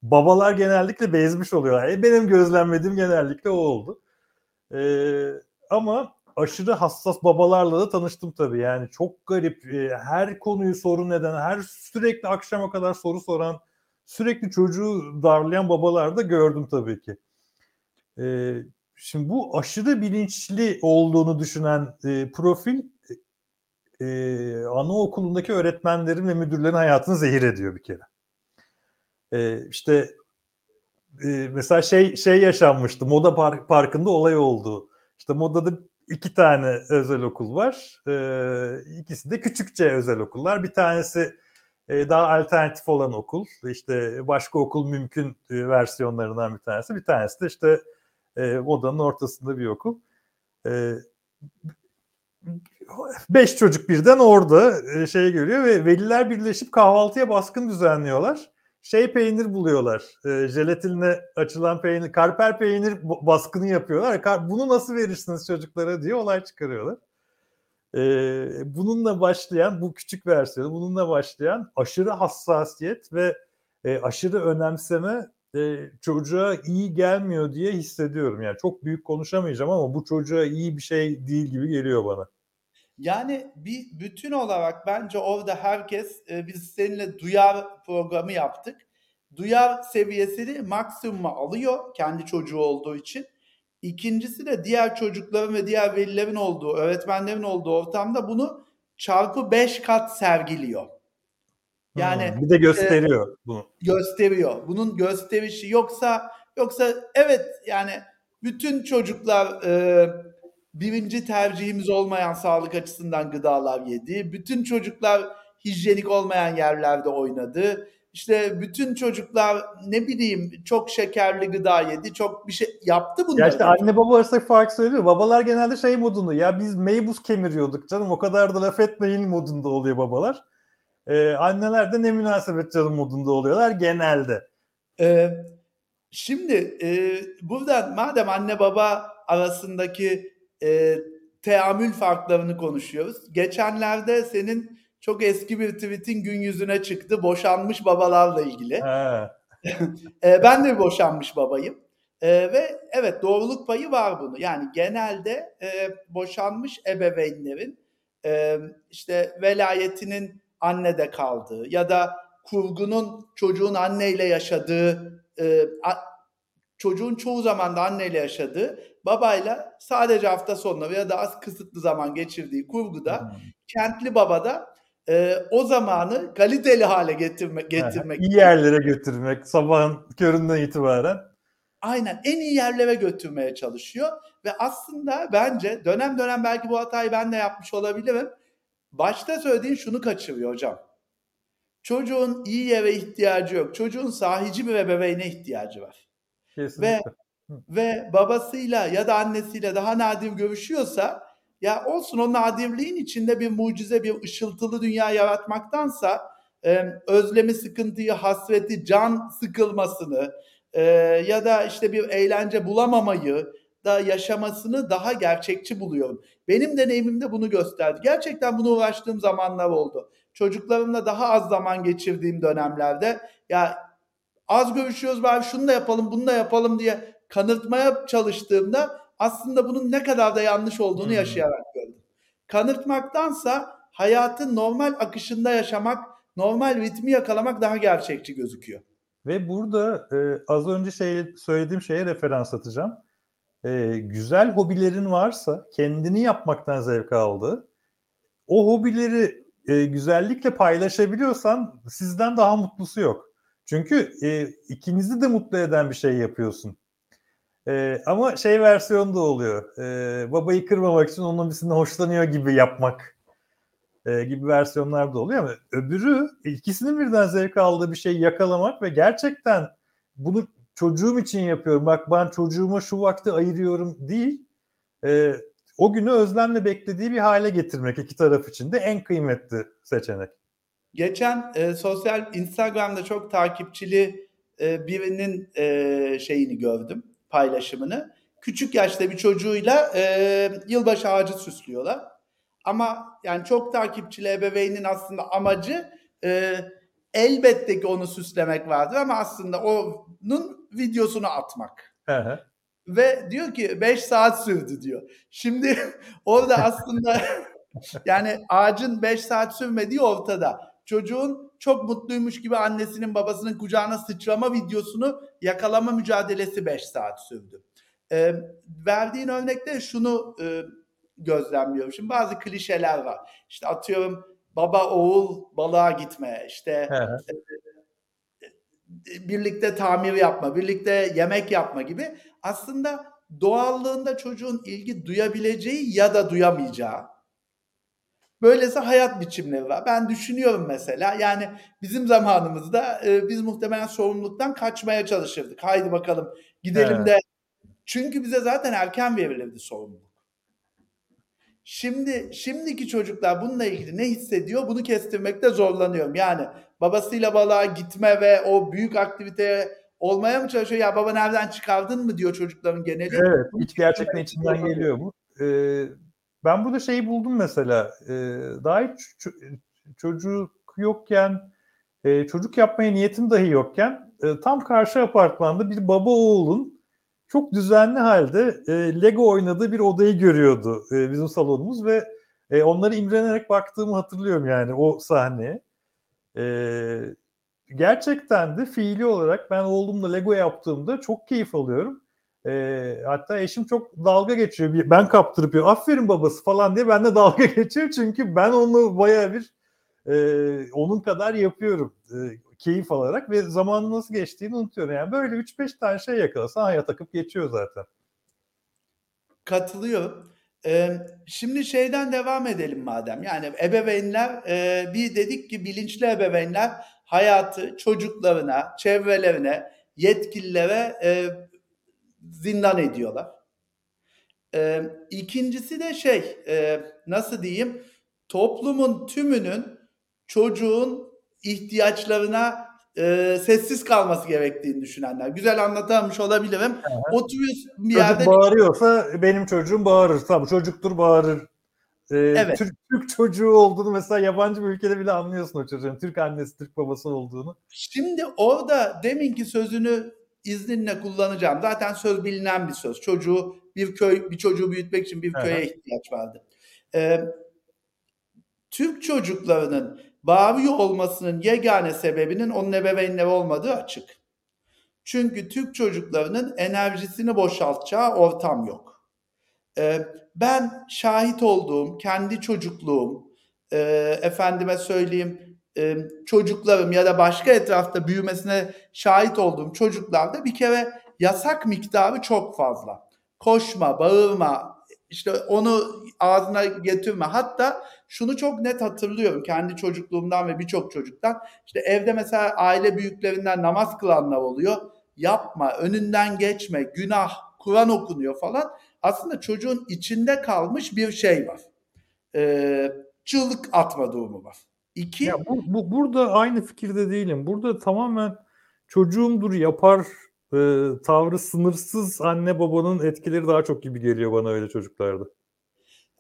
babalar genellikle bezmiş oluyorlar. E, benim gözlemlediğim genellikle o oldu. E, ama aşırı hassas babalarla da tanıştım tabii. Yani çok garip. E, her konuyu sorun eden, her sürekli akşama kadar soru soran, sürekli çocuğu darlayan babalar da gördüm tabii ki. E, şimdi bu aşırı bilinçli olduğunu düşünen e, profil anaokulundaki öğretmenlerin ve müdürlerin hayatını zehir ediyor bir kere. İşte mesela şey şey yaşanmıştı. Moda park, parkında olay oldu. İşte modada iki tane özel okul var. E, ikisi de küçükçe özel okullar. Bir tanesi e, daha alternatif olan okul. İşte başka okul mümkün e, versiyonlarından bir tanesi. Bir tanesi de işte e, odanın ortasında bir okul. E, beş çocuk birden orada e, şey görüyor ve veliler birleşip kahvaltıya baskın düzenliyorlar. Şey peynir buluyorlar. E, jelatinle açılan peynir, karper peynir baskını yapıyorlar. Bunu nasıl verirsiniz çocuklara diye olay çıkarıyorlar. E, bununla başlayan bu küçük versiyonu, bununla başlayan aşırı hassasiyet ve e, aşırı önemseme e, çocuğa iyi gelmiyor diye hissediyorum. Yani çok büyük konuşamayacağım ama bu çocuğa iyi bir şey değil gibi geliyor bana. Yani bir bütün olarak bence orada herkes e, biz seninle duyar programı yaptık. Duyar seviyesini maksimuma alıyor kendi çocuğu olduğu için. İkincisi de diğer çocukların ve diğer velilerin olduğu, öğretmenlerin olduğu ortamda bunu çarpı beş kat sergiliyor. Yani hmm, bir de gösteriyor e, bunu. Gösteriyor. Bunun gösterişi yoksa yoksa evet yani bütün çocuklar e, birinci tercihimiz olmayan sağlık açısından gıdalar yedi. Bütün çocuklar hijyenik olmayan yerlerde oynadı. İşte bütün çocuklar ne bileyim çok şekerli gıda yedi. Çok bir şey yaptı bunları. Ya işte anne baba arasında fark söylüyor. Babalar genelde şey modunda ya biz meybuz kemiriyorduk canım o kadar da laf etmeyin modunda oluyor babalar. Ee, anneler de ne münasebet canım modunda oluyorlar genelde. Ee, şimdi e, buradan madem anne baba arasındaki e, teamül farklarını konuşuyoruz. Geçenlerde senin çok eski bir tweetin gün yüzüne çıktı. Boşanmış babalarla ilgili. e, ben de bir boşanmış babayım. E, ve evet doğruluk payı var bunu. Yani genelde e, boşanmış ebeveynlerin e, işte velayetinin annede kaldığı ya da kurgunun çocuğun anneyle yaşadığı e, a, çocuğun çoğu zaman da anneyle yaşadığı babayla sadece hafta sonları ya da az kısıtlı zaman geçirdiği kurguda hmm. kentli babada e, o zamanı kaliteli hale getirme, getirmek. iyi yerlere götürmek sabahın köründen itibaren. Aynen en iyi yerlere götürmeye çalışıyor ve aslında bence dönem dönem belki bu hatayı ben de yapmış olabilirim. Başta söylediğin şunu kaçırıyor hocam. Çocuğun iyi yere ihtiyacı yok. Çocuğun sahici bir ebeveyne ihtiyacı var. Kesinlikle. Ve ve babasıyla ya da annesiyle daha nadir görüşüyorsa ya olsun o nadirliğin içinde bir mucize, bir ışıltılı dünya yaratmaktansa e, özlemi, sıkıntıyı, hasreti, can sıkılmasını e, ya da işte bir eğlence bulamamayı da yaşamasını daha gerçekçi buluyorum. Benim deneyimimde bunu gösterdi. Gerçekten bunu uğraştığım zamanlar oldu. Çocuklarımla daha az zaman geçirdiğim dönemlerde ya az görüşüyoruz bari şunu da yapalım bunu da yapalım diye kanırtmaya çalıştığımda aslında bunun ne kadar da yanlış olduğunu hmm. yaşayarak gördüm. Kanırtmaktansa hayatın normal akışında yaşamak, normal ritmi yakalamak daha gerçekçi gözüküyor. Ve burada e, az önce şey söylediğim şeye referans atacağım. E, güzel hobilerin varsa kendini yapmaktan zevk aldığı, o hobileri e, güzellikle paylaşabiliyorsan sizden daha mutlusu yok. Çünkü e, ikinizi de mutlu eden bir şey yapıyorsun. E, ama şey versiyonu da oluyor. E, babayı kırmamak için onun birisinden hoşlanıyor gibi yapmak e, gibi versiyonlar da oluyor ama öbürü ikisinin birden zevk aldığı bir şeyi yakalamak ve gerçekten bunu çocuğum için yapıyorum. Bak ben çocuğuma şu vakti ayırıyorum değil. E, o günü özlemle beklediği bir hale getirmek iki taraf için de en kıymetli seçenek. Geçen e, sosyal Instagram'da çok takipçili e, birinin e, şeyini gördüm, paylaşımını. Küçük yaşta bir çocuğuyla e, yılbaşı ağacı süslüyorlar. Ama yani çok takipçili ebeveynin aslında amacı e, elbette ki onu süslemek vardır ama aslında onun videosunu atmak. Hı hı. Ve diyor ki 5 saat sürdü diyor. Şimdi orada aslında yani ağacın 5 saat sürmediği ortada. Çocuğun çok mutluymuş gibi annesinin babasının kucağına sıçrama videosunu yakalama mücadelesi 5 saat sürdü. Ee, verdiğin örnekte şunu e, gözlemliyorum. Şimdi bazı klişeler var. İşte atıyorum baba oğul balığa gitme, işte birlikte tamir yapma, birlikte yemek yapma gibi aslında doğallığında çocuğun ilgi duyabileceği ya da duyamayacağı böylesi hayat biçimleri var. Ben düşünüyorum mesela yani bizim zamanımızda e, biz muhtemelen sorumluluktan kaçmaya çalışırdık. Haydi bakalım gidelim Evet. de çünkü bize zaten erken verilirdi sorumluluk. Şimdi şimdiki çocuklar bununla ilgili ne hissediyor bunu kestirmekte zorlanıyorum. Yani babasıyla balığa gitme ve o büyük aktiviteye olmaya mı çalışıyor? Ya baba nereden çıkardın mı diyor çocukların geneli. Evet, hiç gerçekten içinden geliyor bu. Ee, ben burada şeyi buldum mesela. Ee, daha hiç ço- çocuk yokken, e, çocuk yapmaya niyetim dahi yokken e, tam karşı apartmanda bir baba oğulun çok düzenli halde e, Lego oynadığı bir odayı görüyordu e, bizim salonumuz ve e, onları imrenerek baktığımı hatırlıyorum yani o sahneye. E, gerçekten de fiili olarak ben oğlumla Lego yaptığımda çok keyif alıyorum. E, hatta eşim çok dalga geçiyor. Ben kaptırıp. Aferin babası falan diye ben de dalga geçiyor. Çünkü ben onu bayağı bir e, onun kadar yapıyorum. E, keyif alarak ve zamanın nasıl geçtiğini unutuyorum. Yani böyle 3-5 tane şey yakalasan hayat akıp geçiyor zaten. Katılıyorum. Ee, şimdi şeyden devam edelim madem. Yani ebeveynler e, bir dedik ki bilinçli ebeveynler hayatı çocuklarına, çevrelerine, yetkililere e, zindan ediyorlar. Ee, ikincisi de şey e, nasıl diyeyim toplumun tümünün çocuğun ihtiyaçlarına e, sessiz kalması gerektiğini düşünenler. Güzel anlatamamış olabilirim. Oturuyorsun bir yerde Çocuk bağırıyorsa benim çocuğum bağırır. Tabii çocuktur bağırır. Ee, Evet. Türk, Türk çocuğu olduğunu mesela yabancı bir ülkede bile anlıyorsun o çocuğun. Türk annesi, Türk babası olduğunu. Şimdi orada deminki sözünü izninle kullanacağım. Zaten söz bilinen bir söz. Çocuğu bir köy bir çocuğu büyütmek için bir köye ihtiyaç vardı. Ee, Türk çocuklarının bağırıyor olmasının yegane sebebinin onun ebeveynleri olmadığı açık. Çünkü Türk çocuklarının enerjisini boşaltacağı ortam yok. Ee, ben şahit olduğum kendi çocukluğum, e, efendime söyleyeyim e, çocuklarım ya da başka etrafta büyümesine şahit olduğum çocuklarda bir kere yasak miktarı çok fazla. Koşma, bağırma, işte onu ağzına getirme. Hatta şunu çok net hatırlıyorum kendi çocukluğumdan ve birçok çocuktan. İşte evde mesela aile büyüklerinden namaz kılanlar oluyor. Yapma, önünden geçme, günah, Kur'an okunuyor falan. Aslında çocuğun içinde kalmış bir şey var. Ee, çığlık atma durumu var. İki, Ya bu, bu burada aynı fikirde değilim. Burada tamamen çocuğumdur yapar e, tavrı sınırsız anne babanın etkileri daha çok gibi geliyor bana öyle çocuklarda.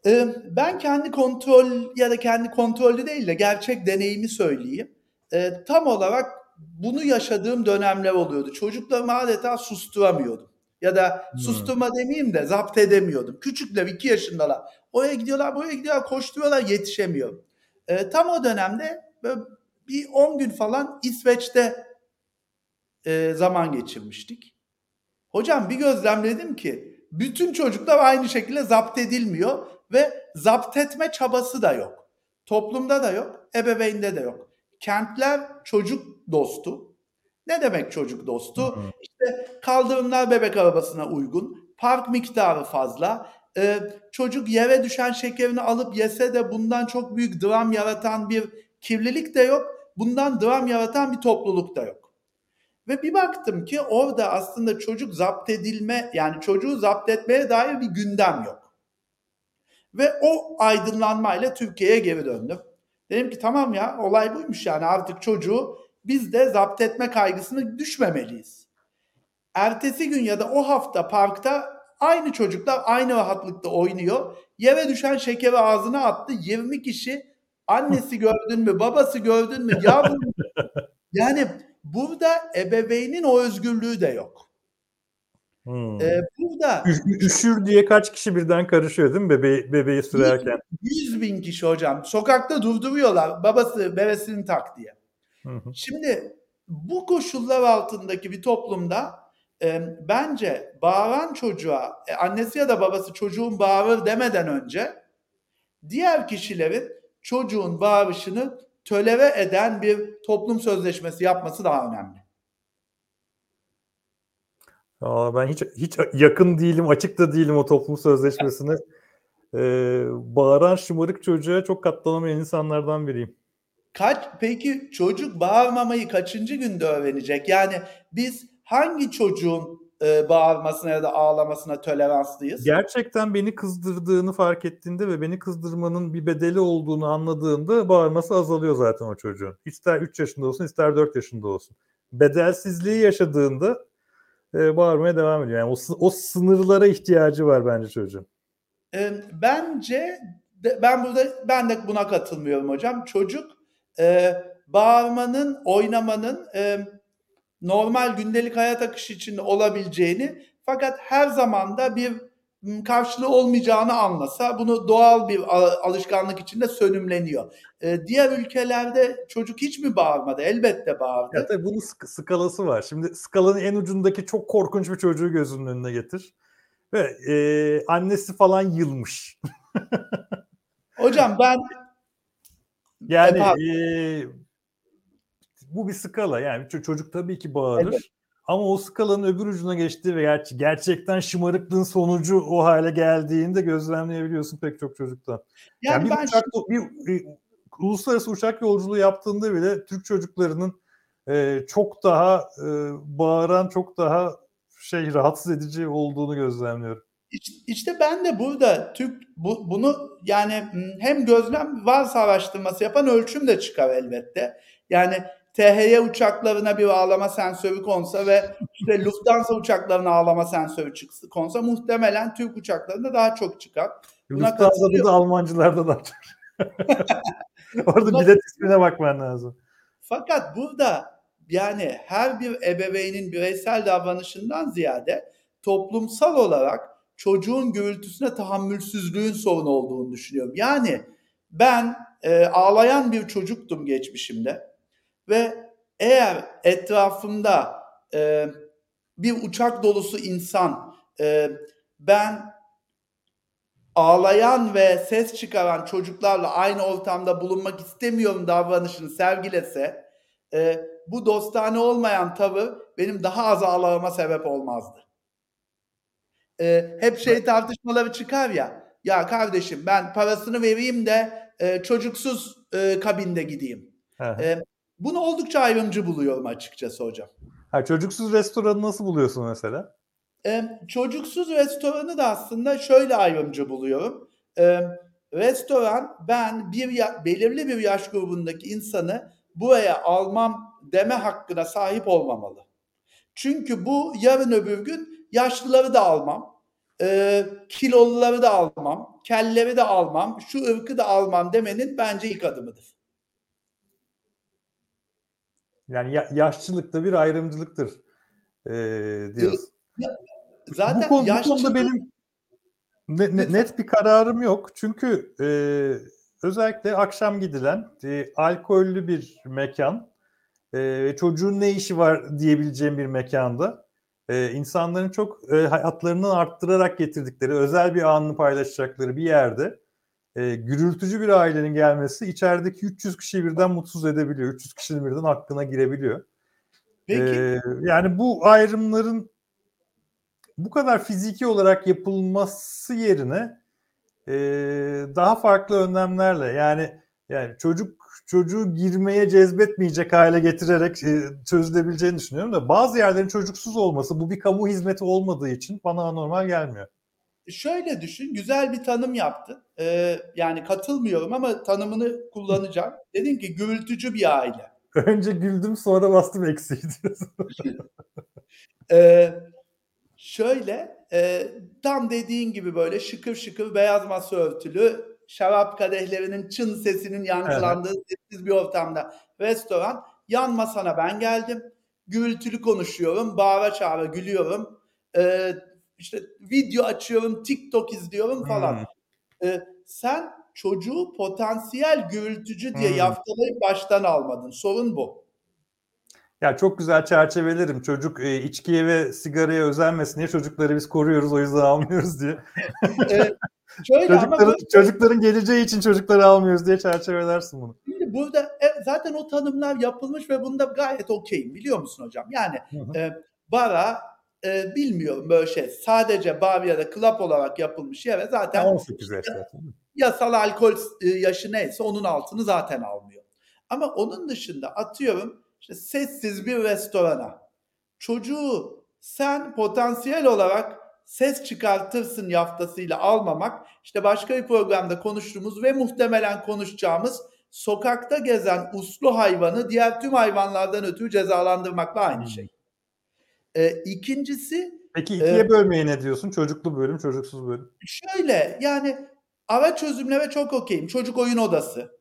Ee, Ben kendi kontrol ya da kendi kontrollü değil de gerçek deneyimi söyleyeyim. Ee, tam olarak bunu yaşadığım dönemler oluyordu. Çocuklarımı adeta susturamıyordum. Ya da Hmm. susturma demeyeyim de zapt edemiyordum. Küçükler iki yaşındalar. Oraya gidiyorlar, buraya gidiyorlar, koşturuyorlar, yetişemiyorum. Ee, tam o dönemde böyle bir 10 gün falan İsveç'te e, zaman geçirmiştik. Hocam bir gözlemledim ki bütün çocuklar aynı şekilde zapt edilmiyor ve zapt etme çabası da yok. Toplumda da yok, ebeveynde de yok. Kentler çocuk dostu. Ne demek çocuk dostu? Hı. İşte kaldırımlar bebek arabasına uygun, park miktarı fazla. Ee, çocuk yere düşen şekerini alıp yese de bundan çok büyük dram yaratan bir kirlilik de yok. Bundan dram yaratan bir topluluk da yok. Ve bir baktım ki orada aslında çocuk zapt edilme yani çocuğu zapt etmeye dair bir gündem yok. Ve o aydınlanmayla Türkiye'ye geri döndüm. Dedim ki tamam ya olay buymuş yani artık çocuğu biz de zapt etme kaygısına düşmemeliyiz. Ertesi gün ya da o hafta parkta aynı çocuklar aynı rahatlıkta oynuyor. Yere düşen şekeri ağzına attı. 20 kişi annesi gördün mü, babası gördün mü, yavrum. yani burada ebeveynin o özgürlüğü de yok. Hmm. Ee, burada Ü- üşür diye kaç kişi birden karışıyor değil mi bebeği, bebeği sürerken? 100 bin kişi hocam sokakta durduruyorlar babası bebesini tak diye. Hı hı. Şimdi bu koşullar altındaki bir toplumda e, bence bağıran çocuğa e, annesi ya da babası çocuğun bağırır demeden önce diğer kişilerin çocuğun bağırışını tölere eden bir toplum sözleşmesi yapması daha önemli. Aa, ben hiç hiç yakın değilim, açık da değilim o toplum sözleşmesine. Ee, bağıran şımarık çocuğa çok katlanamayan insanlardan biriyim. Kaç peki çocuk bağırmamayı kaçıncı günde öğrenecek? Yani biz hangi çocuğun e, bağırmasına ya da ağlamasına toleranslıyız? Gerçekten beni kızdırdığını fark ettiğinde ve beni kızdırmanın bir bedeli olduğunu anladığında bağırması azalıyor zaten o çocuğun. İster 3 yaşında olsun ister 4 yaşında olsun. Bedelsizliği yaşadığında e, bağırmaya devam ediyor. Yani o, o sınırlara ihtiyacı var bence çocuğun. E, bence de- ben burada ben de buna katılmıyorum hocam. Çocuk e, bağırmanın, oynamanın e, normal gündelik hayat akışı içinde olabileceğini fakat her zaman da bir karşılığı olmayacağını anlasa bunu doğal bir alışkanlık içinde sönümleniyor. E, diğer ülkelerde çocuk hiç mi bağırmadı? Elbette bağırdı. Ya tabii bunun sk- skalası var. Şimdi skalanın en ucundaki çok korkunç bir çocuğu gözünün önüne getir. Ve e, annesi falan yılmış. Hocam ben Yani e, bu bir skala. Yani ço- çocuk tabii ki bağırır. Evet. Ama o skalanın öbür ucuna geçtiği ve ger- gerçekten şımarıklığın sonucu o hale geldiğinde gözlemleyebiliyorsun pek çok çocuktan. Yani, yani bir, ben uçak, bir e, uluslararası uçak yolculuğu yaptığında bile Türk çocuklarının e, çok daha e, bağıran, çok daha şey rahatsız edici olduğunu gözlemliyorum. İşte, ben de burada Türk bu, bunu yani m, hem gözlem varsa araştırması yapan ölçüm de çıkar elbette. Yani THY uçaklarına bir ağlama sensörü konsa ve işte Lufthansa uçaklarına ağlama sensörü çıksa, konsa muhtemelen Türk uçaklarında daha çok çıkar. Buna Lufthansa'da da Almancılarda da. Orada Buna- bilet ismine bakman lazım. Fakat burada yani her bir ebeveynin bireysel davranışından ziyade toplumsal olarak çocuğun gürültüsüne tahammülsüzlüğün sorun olduğunu düşünüyorum. Yani ben e, ağlayan bir çocuktum geçmişimde ve eğer etrafımda e, bir uçak dolusu insan e, ben ağlayan ve ses çıkaran çocuklarla aynı ortamda bulunmak istemiyorum davranışını sergilese e, bu dostane olmayan tavır benim daha az ağlamama sebep olmazdı. E, hep şey tartışmaları çıkar ya ya kardeşim ben parasını vereyim de e, çocuksuz e, kabinde gideyim. Hı hı. E, bunu oldukça ayrımcı buluyorum açıkçası hocam. Ha, çocuksuz restoranı nasıl buluyorsun mesela? E, çocuksuz restoranı da aslında şöyle ayrımcı buluyorum. E, restoran ben bir ya- belirli bir yaş grubundaki insanı buraya almam deme hakkına sahip olmamalı. Çünkü bu yarın öbür gün yaşlıları da almam, e, kiloluları da almam, kelleri de almam, şu ırkı da almam demenin bence ilk adımıdır. Yani ya- yaşçılık da bir ayrımcılıktır ee, diyorsun. Zaten bu, konu, bu konuda benim ne- ne- net bir kararım yok. Çünkü e, özellikle akşam gidilen e, alkollü bir mekan e, ve çocuğun ne işi var diyebileceğim bir mekanda e, insanların çok e, hayatlarını arttırarak getirdikleri özel bir anını paylaşacakları bir yerde e, gürültücü bir ailenin gelmesi içerideki 300 kişiyi birden mutsuz edebiliyor. 300 kişinin birden hakkına girebiliyor. Peki Ee, yani bu ayrımların bu kadar fiziki olarak yapılması yerine e, daha farklı önlemlerle yani yani çocuk çocuğu girmeye cezbetmeyecek hale getirerek e, çözülebileceğini düşünüyorum da bazı yerlerin çocuksuz olması bu bir kamu hizmeti olmadığı için bana anormal gelmiyor. Şöyle düşün, güzel bir tanım yaptın. Ee, yani katılmıyorum ama tanımını kullanacağım. Dedin ki gürültücü bir aile. Önce güldüm sonra bastım eksiği. Ee, şöyle e, tam dediğin gibi böyle şıkır şıkır beyaz masa örtülü şarap kadehlerinin çın sesinin yankılandığı sessiz bir ortamda restoran. Yan masana ben geldim. Gürültülü konuşuyorum. Bağıra çağıra gülüyorum. Ee, işte video açıyorum. TikTok izliyorum falan. Hmm. Ee, sen çocuğu potansiyel gürültücü diye Hmm. yaftalayıp baştan almadın. Sorun bu. Ya çok güzel çerçevelerim. Çocuk e, içkiye ve sigaraya özenmesin diye çocukları biz koruyoruz o yüzden almıyoruz diye. Ee, şöyle Çocukların, böyle- çocukların geleceği için çocukları almıyoruz diye çerçevelersin bunu. Şimdi burada e, zaten o tanımlar yapılmış ve bunda gayet okeyim biliyor musun hocam? Yani Hı hı. e, bara e, bilmiyorum böyle şey sadece da club olarak yapılmış yere zaten 18 yaş zaten. yasal alkol e, yaşı neyse onun altını zaten almıyor. Ama onun dışında atıyorum işte sessiz bir restorana çocuğu sen potansiyel olarak ses çıkartırsın yaftasıyla almamak işte başka bir programda konuştuğumuz ve muhtemelen konuşacağımız sokakta gezen uslu hayvanı diğer tüm hayvanlardan ötürü cezalandırmakla aynı Hmm. şey. Ee, ikincisi Peki ikiye Evet. bölmeye ne diyorsun? Çocuklu bölüm, çocuksuz bölüm. şöyle yani ara çözümleme çok okeyim. Çocuk oyun odası.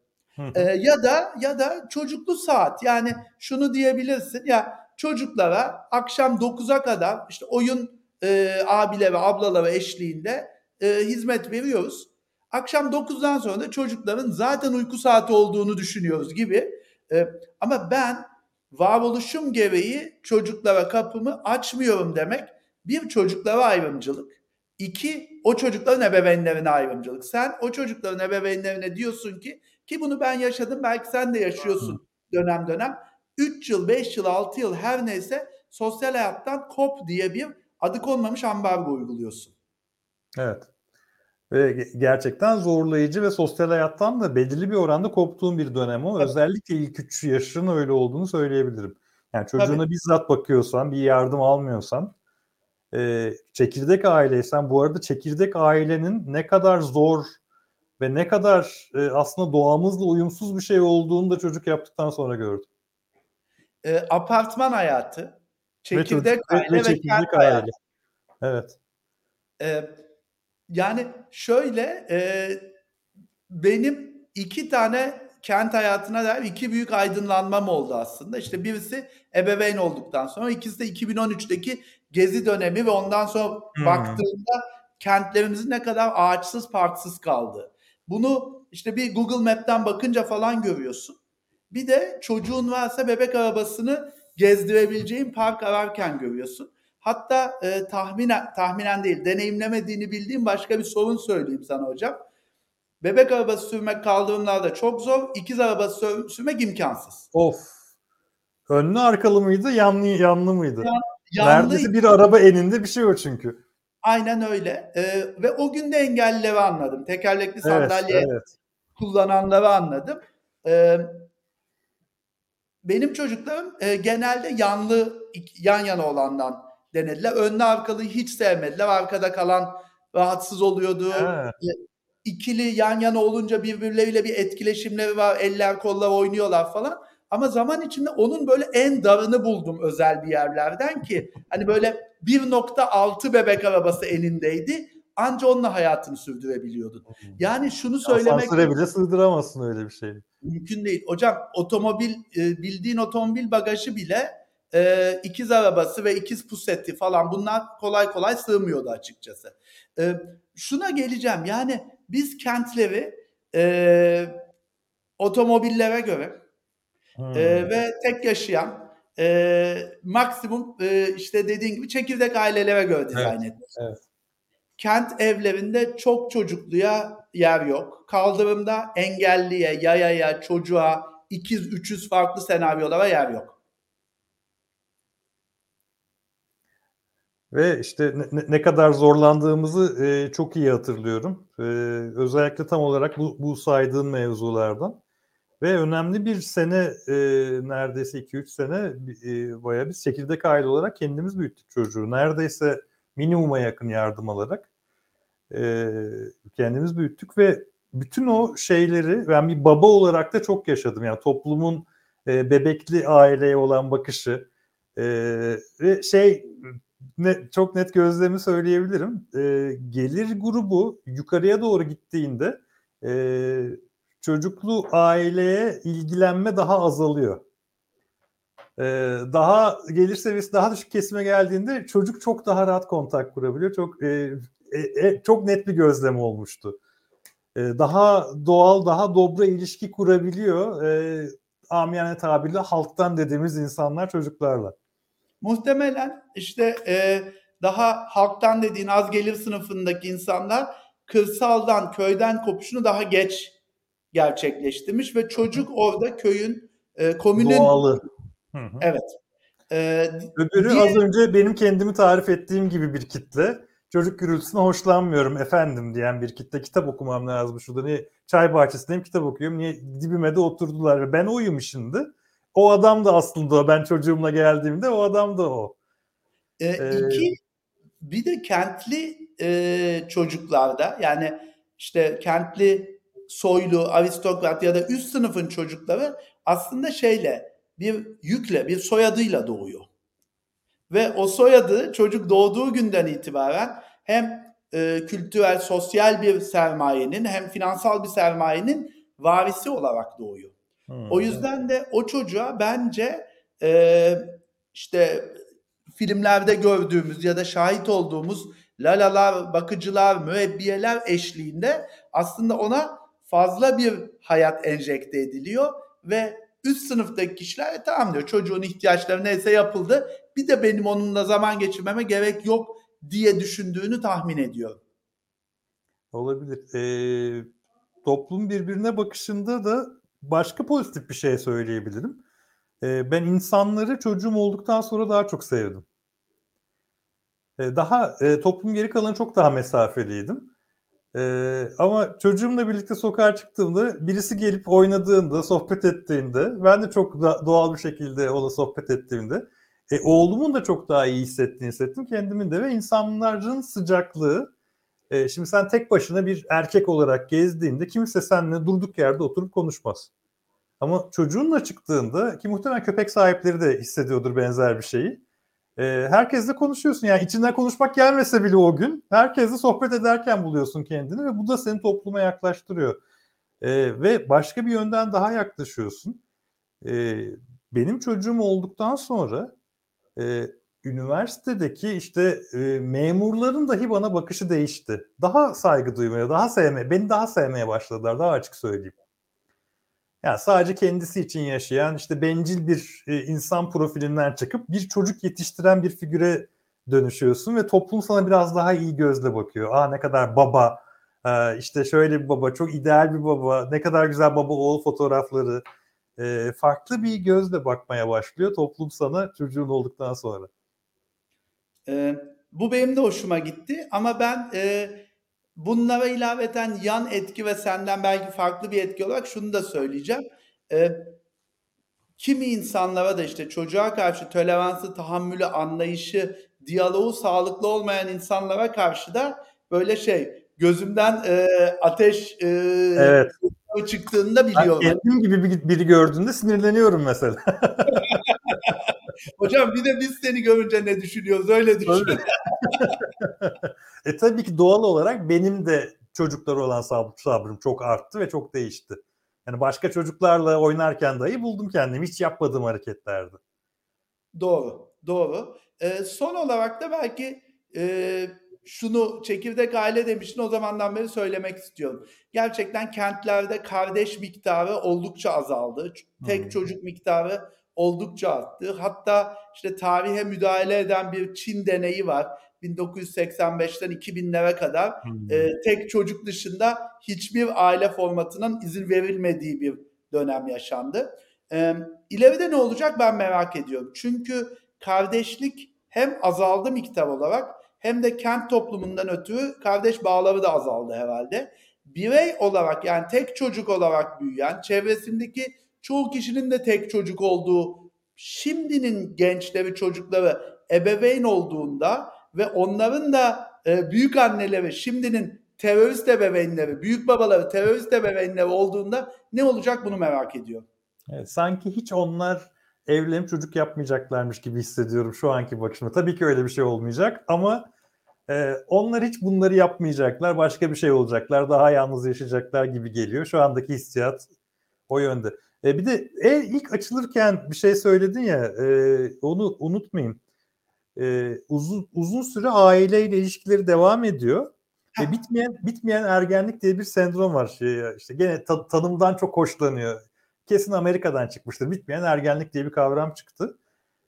Ee, ya da ya da çocuklu saat. Yani şunu diyebilirsin ya çocuklara akşam 9'a kadar işte oyun e, abileri ve ablaları eşliğinde e, hizmet veriyoruz. Akşam 9'dan sonra da çocukların zaten uyku saati olduğunu düşünüyoruz gibi. E, ama ben varoluşum gereği çocuklara kapımı açmıyorum demek bir çocuklara ayrımcılık. İki o çocukların ebeveynlerine ayrımcılık. Sen o çocukların ebeveynlerine diyorsun ki ki bunu ben yaşadım belki sen de yaşıyorsun dönem dönem. 3 yıl, 5 yıl, 6 yıl her neyse sosyal hayattan kop diye bir adı konmamış ambargo uyguluyorsun. Evet. Ve ge- gerçekten zorlayıcı ve sosyal hayattan da belirli bir oranda koptuğum bir dönem o. Tabii. Özellikle ilk 3 yaşın öyle olduğunu söyleyebilirim. Yani çocuğuna Tabii. bizzat bakıyorsan, bir yardım almıyorsan, e, çekirdek aileysen, bu arada çekirdek ailenin ne kadar zor ve ne kadar e, aslında doğamızla uyumsuz bir şey olduğunu da çocuk yaptıktan sonra gördüm. E, apartman hayatı, Ve çekirdek çocuk- ve- aile ve ve, çekirdek aile. hayatı. Evet. E, yani şöyle e, benim iki tane kent hayatına dair iki büyük aydınlanmam oldu aslında. İşte birisi ebeveyn olduktan sonra ikisi de 2013'teki gezi dönemi ve ondan sonra Hmm. baktığımda kentlerimizin ne kadar ağaçsız parksız kaldığı. Bunu işte bir Google Map'ten bakınca falan görüyorsun. Bir de çocuğun varsa bebek arabasını gezdirebileceğin park ararken görüyorsun. Hatta e, tahminen tahminen değil, deneyimlemediğini bildiğim başka bir sorun söyleyeyim sana hocam. Bebek arabası sürmek kaldırımlarda çok zor. İkiz arabası sür- sürmek imkansız. Of. Önlü arkalı mıydı, yanlı yanlı mıydı? Yanlı Neredeyse bir araba eninde bir şey o çünkü. aynen öyle. E, ve o gün de engellileri anladım. Tekerlekli Evet, sandalye evet. kullananları anladım. E, benim çocuklarım e, genelde yanlı yan yana olandan denediler. Önlü arkalıyı hiç sevmediler. Arkada kalan rahatsız oluyordu. Ha, ikili yan yana olunca birbirleriyle bir etkileşimleri var. Eller kollar oynuyorlar falan. Ama zaman içinde onun böyle en darını buldum özel bir yerlerden ki hani böyle 1.6 bebek arabası elindeydi. Anca onunla hayatını sürdürebiliyordun. Yani şunu söylemek Asansöre bile sığdıramazsın öyle bir şey. mümkün değil. Hocam otomobil e, bildiğin otomobil bagajı bile e, ikiz arabası ve ikiz puseti falan bunlar kolay kolay sığmıyordu açıkçası. E, şuna geleceğim yani biz kentleri e, otomobillere göre Hmm. e, ve tek yaşayan e, maksimum e, işte dediğin gibi çekirdek ailelere göre dizayn ettik. evet. Kent evlerinde çok çocukluya yer yok. Kaldırımda engelliye, yayaya, çocuğa, ikiz, üçüz farklı senaryolara yer yok. Ve işte ne, ne kadar zorlandığımızı e, çok iyi hatırlıyorum. E, özellikle tam olarak bu, bu saydığın mevzulardan. Ve önemli bir sene, e, neredeyse 2-3 sene e, bayağı biz çekirdek aile olarak kendimiz büyüttük çocuğu. Neredeyse minimuma yakın yardım alarak e, kendimiz büyüttük ve bütün o şeyleri ben bir baba olarak da çok yaşadım. Yani toplumun e, bebekli aileye olan bakışı e, ve şey ne, çok net gözlemi söyleyebilirim. E, gelir grubu yukarıya doğru gittiğinde e, çocuklu aileye ilgilenme daha azalıyor. E, daha gelir seviyesi daha düşük kesime geldiğinde çocuk çok daha rahat kontak kurabiliyor. Çok e, e, e çok net bir gözlem olmuştu. E, daha doğal, daha dobra ilişki kurabiliyor. E, amiyane tabirle halktan dediğimiz insanlar çocuklarla. Muhtemelen işte e, daha halktan dediğin az gelir sınıfındaki insanlar kırsaldan, köyden kopuşunu daha geç gerçekleştirmiş ve çocuk orada köyün, e, komünün... Doğalı. Hı hı. Evet. Ee, Öbürü diye... az önce benim kendimi tarif ettiğim gibi bir kitle. Çocuk gürültüsüne hoşlanmıyorum efendim diyen bir kitle. Kitap okumam lazım şurada. Niye çay bahçesindeyim kitap okuyorum. Niye dibime de oturdular. Ben oyum şimdi. O adam da aslında ben çocuğumla geldiğimde o adam da o. Ee, ee, iki, bir de kentli e, çocuklarda yani işte kentli soylu, aristokrat ya da üst sınıfın çocukları aslında şeyle bir yükle, bir soyadıyla doğuyor. Ve o soyadı çocuk doğduğu günden itibaren hem e, kültürel, sosyal bir sermayenin hem finansal bir sermayenin varisi olarak doğuyor. Hmm. O yüzden de o çocuğa bence e, işte filmlerde gördüğümüz ya da şahit olduğumuz lalalar, bakıcılar, müebbiyeler eşliğinde aslında ona fazla bir hayat enjekte ediliyor ve üst sınıftaki kişiler e, tamam diyor çocuğun ihtiyaçları neyse yapıldı. Bir de benim onunla zaman geçirmeme gerek yok diye düşündüğünü tahmin ediyorum. Olabilir. Ee, toplum birbirine bakışında da başka pozitif bir şey söyleyebilirim. Ee, ben insanları çocuğum olduktan sonra daha çok sevdim. Ee, daha e, toplum geri kalanı çok daha mesafeliydim. Ee, ama çocuğumla birlikte sokağa çıktığımda birisi gelip oynadığında, sohbet ettiğinde ben de çok da, doğal bir şekilde ona sohbet ettiğimde e, oğlumun da çok daha iyi hissettiğini hissettim kendimin de ve insanların sıcaklığı e, şimdi sen tek başına bir erkek olarak gezdiğinde kimse seninle durduk yerde oturup konuşmaz. Ama çocuğunla çıktığında ki muhtemelen köpek sahipleri de hissediyordur benzer bir şeyi e, herkesle konuşuyorsun. Yani içinden konuşmak gelmese bile o gün herkesle sohbet ederken buluyorsun kendini ve bu da seni topluma yaklaştırıyor. E, ve başka bir yönden daha yaklaşıyorsun. E, benim çocuğum olduktan sonra üniversitedeki işte e, memurların dahi bana bakışı değişti. Daha saygı duymaya, daha sevmeye, beni daha sevmeye başladılar. Daha açık söyleyeyim. Yani sadece kendisi için yaşayan işte bencil bir e, insan profilinden çıkıp bir çocuk yetiştiren bir figüre dönüşüyorsun ve toplum sana biraz daha iyi gözle bakıyor. Aa ne kadar baba, e, işte şöyle bir baba, çok ideal bir baba, ne kadar güzel baba oğul fotoğrafları. E, farklı bir gözle bakmaya başlıyor toplum sana çocuğun olduktan sonra. E, bu benim de hoşuma gitti ama ben e, Bunlara ilaveten yan etki ve senden belki farklı bir etki olarak şunu da söyleyeceğim. Ee, kimi insanlara da işte çocuğa karşı toleransı, tahammülü, anlayışı, diyaloğu sağlıklı olmayan insanlara karşı da böyle şey gözümden e, ateş e, evet. çıktığında biliyorum. Ben kendim gibi biri gördüğünde sinirleniyorum mesela. Hocam bir de biz seni görünce ne düşünüyoruz öyle düşün. e tabii ki doğal olarak benim de çocukları olan sabrım çok arttı ve çok değişti. Yani başka çocuklarla oynarken dahi buldum kendimi hiç yapmadığım hareketlerdi. Doğru, doğru. Ee, son olarak da belki e, şunu çekirdek aile demiştin o zamandan beri söylemek istiyorum. Gerçekten kentlerde kardeş miktarı oldukça azaldı. Tek hmm. çocuk miktarı oldukça arttı. Hatta işte tarihe müdahale eden bir Çin deneyi var. 1985'ten 2000'lere kadar hmm. e, tek çocuk dışında hiçbir aile formatının izin verilmediği bir dönem yaşandı. E, ileride ne olacak ben merak ediyorum. Çünkü kardeşlik hem azaldı miktar olarak hem de kent toplumundan ötürü kardeş bağları da azaldı herhalde. Birey olarak yani tek çocuk olarak büyüyen, çevresindeki çoğu kişinin de tek çocuk olduğu, şimdinin gençleri, çocukları ebeveyn olduğunda ve onların da e, büyük anneleri, şimdinin terörist ebeveynleri, büyük babaları terörist ebeveynleri olduğunda ne olacak bunu merak ediyorum. Evet, sanki hiç onlar evlenip çocuk yapmayacaklarmış gibi hissediyorum şu anki bakışımda. Tabii ki öyle bir şey olmayacak ama e, onlar hiç bunları yapmayacaklar. Başka bir şey olacaklar. Daha yalnız yaşayacaklar gibi geliyor. Şu andaki hissiyat o yönde. E, bir de e, ilk açılırken bir şey söyledin ya e, onu unutmayın. E, uzun uzun süre aileyle ilişkileri devam ediyor. Ve bitmeyen bitmeyen ergenlik diye bir sendrom var. Şey, işte gene ta, tanımdan çok hoşlanıyor. Kesin Amerika'dan çıkmıştır. Bitmeyen ergenlik diye bir kavram çıktı.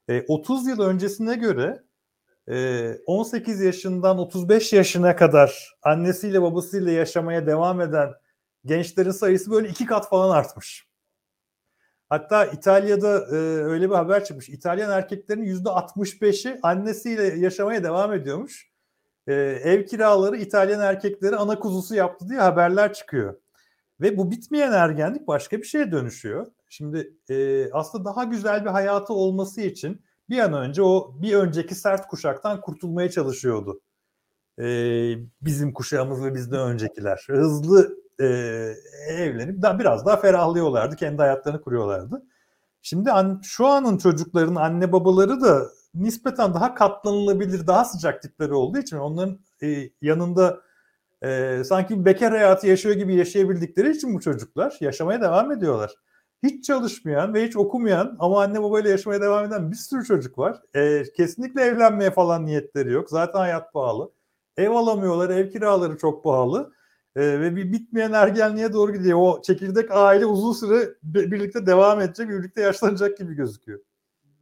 E, 30 yıl öncesine göre e, 18 yaşından 35 yaşına kadar annesiyle babasıyla yaşamaya devam eden gençlerin sayısı böyle iki kat falan artmış. Hatta İtalya'da e, öyle bir haber çıkmış. İtalyan erkeklerin yüzde 65'i annesiyle yaşamaya devam ediyormuş. E, ev kiraları İtalyan erkekleri ana kuzusu yaptı diye haberler çıkıyor. Ve bu bitmeyen ergenlik başka bir şeye dönüşüyor. Şimdi e, aslında daha güzel bir hayatı olması için bir an önce o bir önceki sert kuşaktan kurtulmaya çalışıyordu. E, bizim kuşağımız ve bizden öncekiler. Hızlı e, evlenip daha biraz daha ferahlıyorlardı. Kendi hayatlarını kuruyorlardı. Şimdi an, şu anın çocukların anne babaları da nispeten daha katlanılabilir, daha sıcak tipleri olduğu için onların e, yanında e, sanki bekar hayatı yaşıyor gibi yaşayabildikleri için bu çocuklar yaşamaya devam ediyorlar. Hiç çalışmayan ve hiç okumayan ama anne babayla yaşamaya devam eden bir sürü çocuk var. E, kesinlikle evlenmeye falan niyetleri yok. Zaten hayat pahalı. Ev alamıyorlar, ev kiraları çok pahalı. E, ve bir bitmeyen ergenliğe doğru gidiyor. O çekirdek aile uzun süre birlikte devam edecek, birlikte yaşlanacak gibi gözüküyor.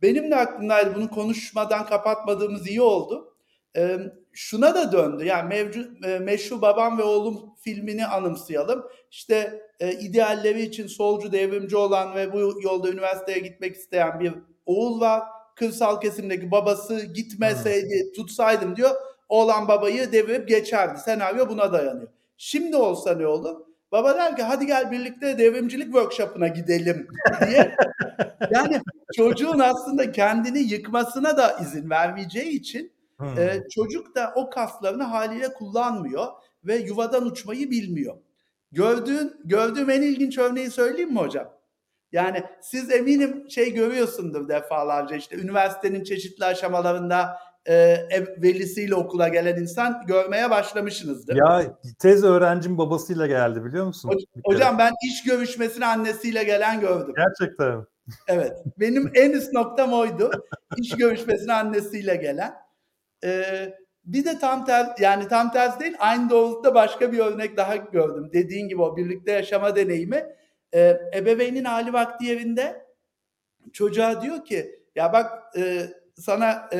Benim de aklımdaydı bunu konuşmadan kapatmadığımız iyi oldu. Ee, şuna da döndü. Yani mevcut e, meşhur babam ve oğlum filmini anımsayalım. İşte e, idealleri için solcu devrimci olan ve bu yolda üniversiteye gitmek isteyen bir oğul var. Kırsal kesimdeki babası gitmeseydi tutsaydım diyor. Oğlan babayı devirip geçerdi. Senaryo buna dayanıyor. Şimdi olsa ne olur? Baba der ki hadi gel birlikte devrimcilik workshop'una gidelim diye. yani çocuğun aslında kendini yıkmasına da izin vermeyeceği için hmm. e, çocuk da o kaslarını haliyle kullanmıyor ve yuvadan uçmayı bilmiyor. Gördüğün, gördüğüm en ilginç örneği söyleyeyim mi hocam? Yani siz eminim şey görüyorsundur defalarca işte üniversitenin çeşitli aşamalarında e, velisiyle okula gelen insan görmeye başlamışsınızdır. Ya tez öğrencim babasıyla geldi biliyor musun? Hocam ben iş görüşmesine annesiyle gelen gördüm. Gerçekten. Evet. Benim en üst noktam oydu. İş görüşmesine annesiyle gelen. Ee, bir de tam tersi yani tam tersi değil aynı doğrultuda başka bir örnek daha gördüm. Dediğin gibi o birlikte yaşama deneyimi. Ee, ebeveynin hali vakti yerinde çocuğa diyor ki ya bak e, sana e,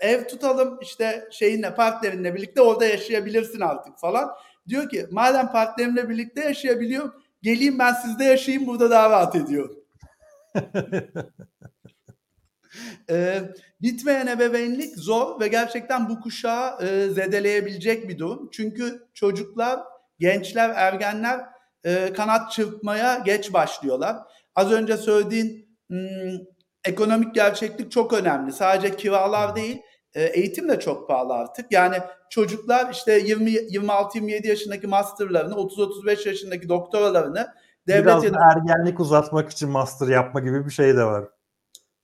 ev tutalım işte şeyinle partnerinle birlikte orada yaşayabilirsin artık falan. Diyor ki madem partnerimle birlikte yaşayabiliyorum geleyim ben sizde yaşayayım burada daha rahat ediyorum. e, bitmeyen ebeveynlik zor ve gerçekten bu kuşağı e, zedeleyebilecek bir durum. Çünkü çocuklar, gençler, ergenler e, kanat çırpmaya geç başlıyorlar. Az önce söylediğin hmm, ekonomik gerçeklik çok önemli. Sadece kiralar değil, e, eğitim de çok pahalı artık. Yani çocuklar işte 20 26-27 yaşındaki masterlarını, 30-35 yaşındaki doktoralarını devlet Biraz ya da, ergenlik uzatmak için master yapma gibi bir şey de var.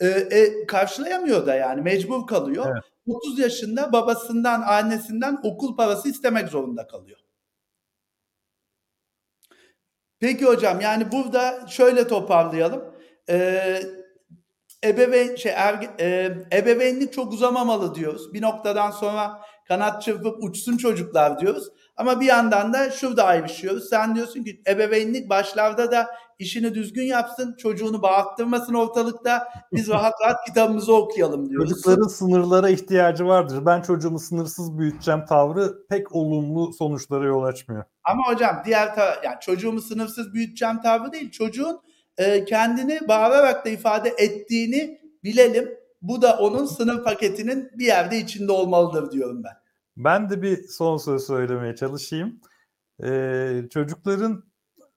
E, e, karşılayamıyor da yani mecbur kalıyor. Evet. 30 yaşında babasından, annesinden okul parası istemek zorunda kalıyor. Peki hocam yani burada şöyle toparlayalım. Ee, ebeveyn şey erge, e, ebeveynlik çok uzamamalı diyoruz. Bir noktadan sonra kanat çırpıp uçsun çocuklar diyoruz. Ama bir yandan da şurada ayrışıyoruz. Sen diyorsun ki ebeveynlik başlarda da işini düzgün yapsın, çocuğunu bağırttırmasın ortalıkta. Biz rahat rahat kitabımızı okuyalım diyoruz. Çocukların sınırlara ihtiyacı vardır. Ben çocuğumu sınırsız büyüteceğim tavrı pek olumlu sonuçlara yol açmıyor. Ama hocam diğer ta- yani çocuğumu sınırsız büyüteceğim tavrı değil. Çocuğun e, kendini bağırarak da ifade ettiğini bilelim. Bu da onun sınıf paketinin bir yerde içinde olmalıdır diyorum ben. Ben de bir son söz söylemeye çalışayım. Ee, çocukların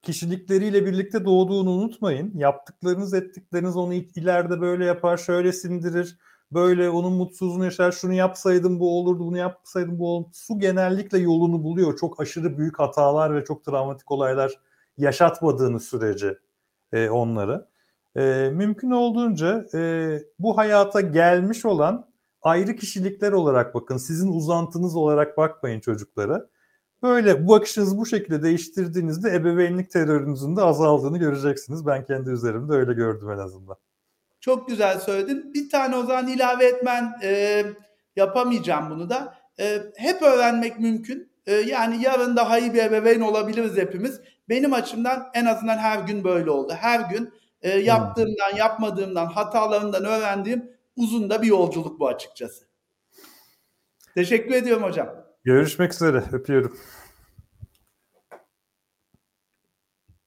kişilikleriyle birlikte doğduğunu unutmayın. Yaptıklarınız, ettikleriniz onu ileride böyle yapar, şöyle sindirir, böyle onun mutsuzluğunu yaşar, şunu yapsaydım bu olurdu, bunu yapsaydım bu olurdu. Su genellikle yolunu buluyor. Çok aşırı büyük hatalar ve çok travmatik olaylar yaşatmadığını sürece e, onları. E, mümkün olduğunca e, bu hayata gelmiş olan ayrı kişilikler olarak bakın. Sizin uzantınız olarak bakmayın çocuklara. Böyle bu bakışınızı bu şekilde değiştirdiğinizde ebeveynlik terörünüzün de azaldığını göreceksiniz. Ben kendi üzerimde öyle gördüm en azından. Çok güzel söyledin. Bir tane o zaman ilave etmen e, yapamayacağım bunu da. E, hep öğrenmek mümkün. E, yani yarın daha iyi bir ebeveyn olabiliriz hepimiz. Benim açımdan en azından her gün böyle oldu. Her gün e, yaptığımdan, yapmadığımdan, hatalarımdan öğrendiğim uzun da bir yolculuk bu açıkçası. Teşekkür ediyorum hocam. Görüşmek üzere. Öpüyorum.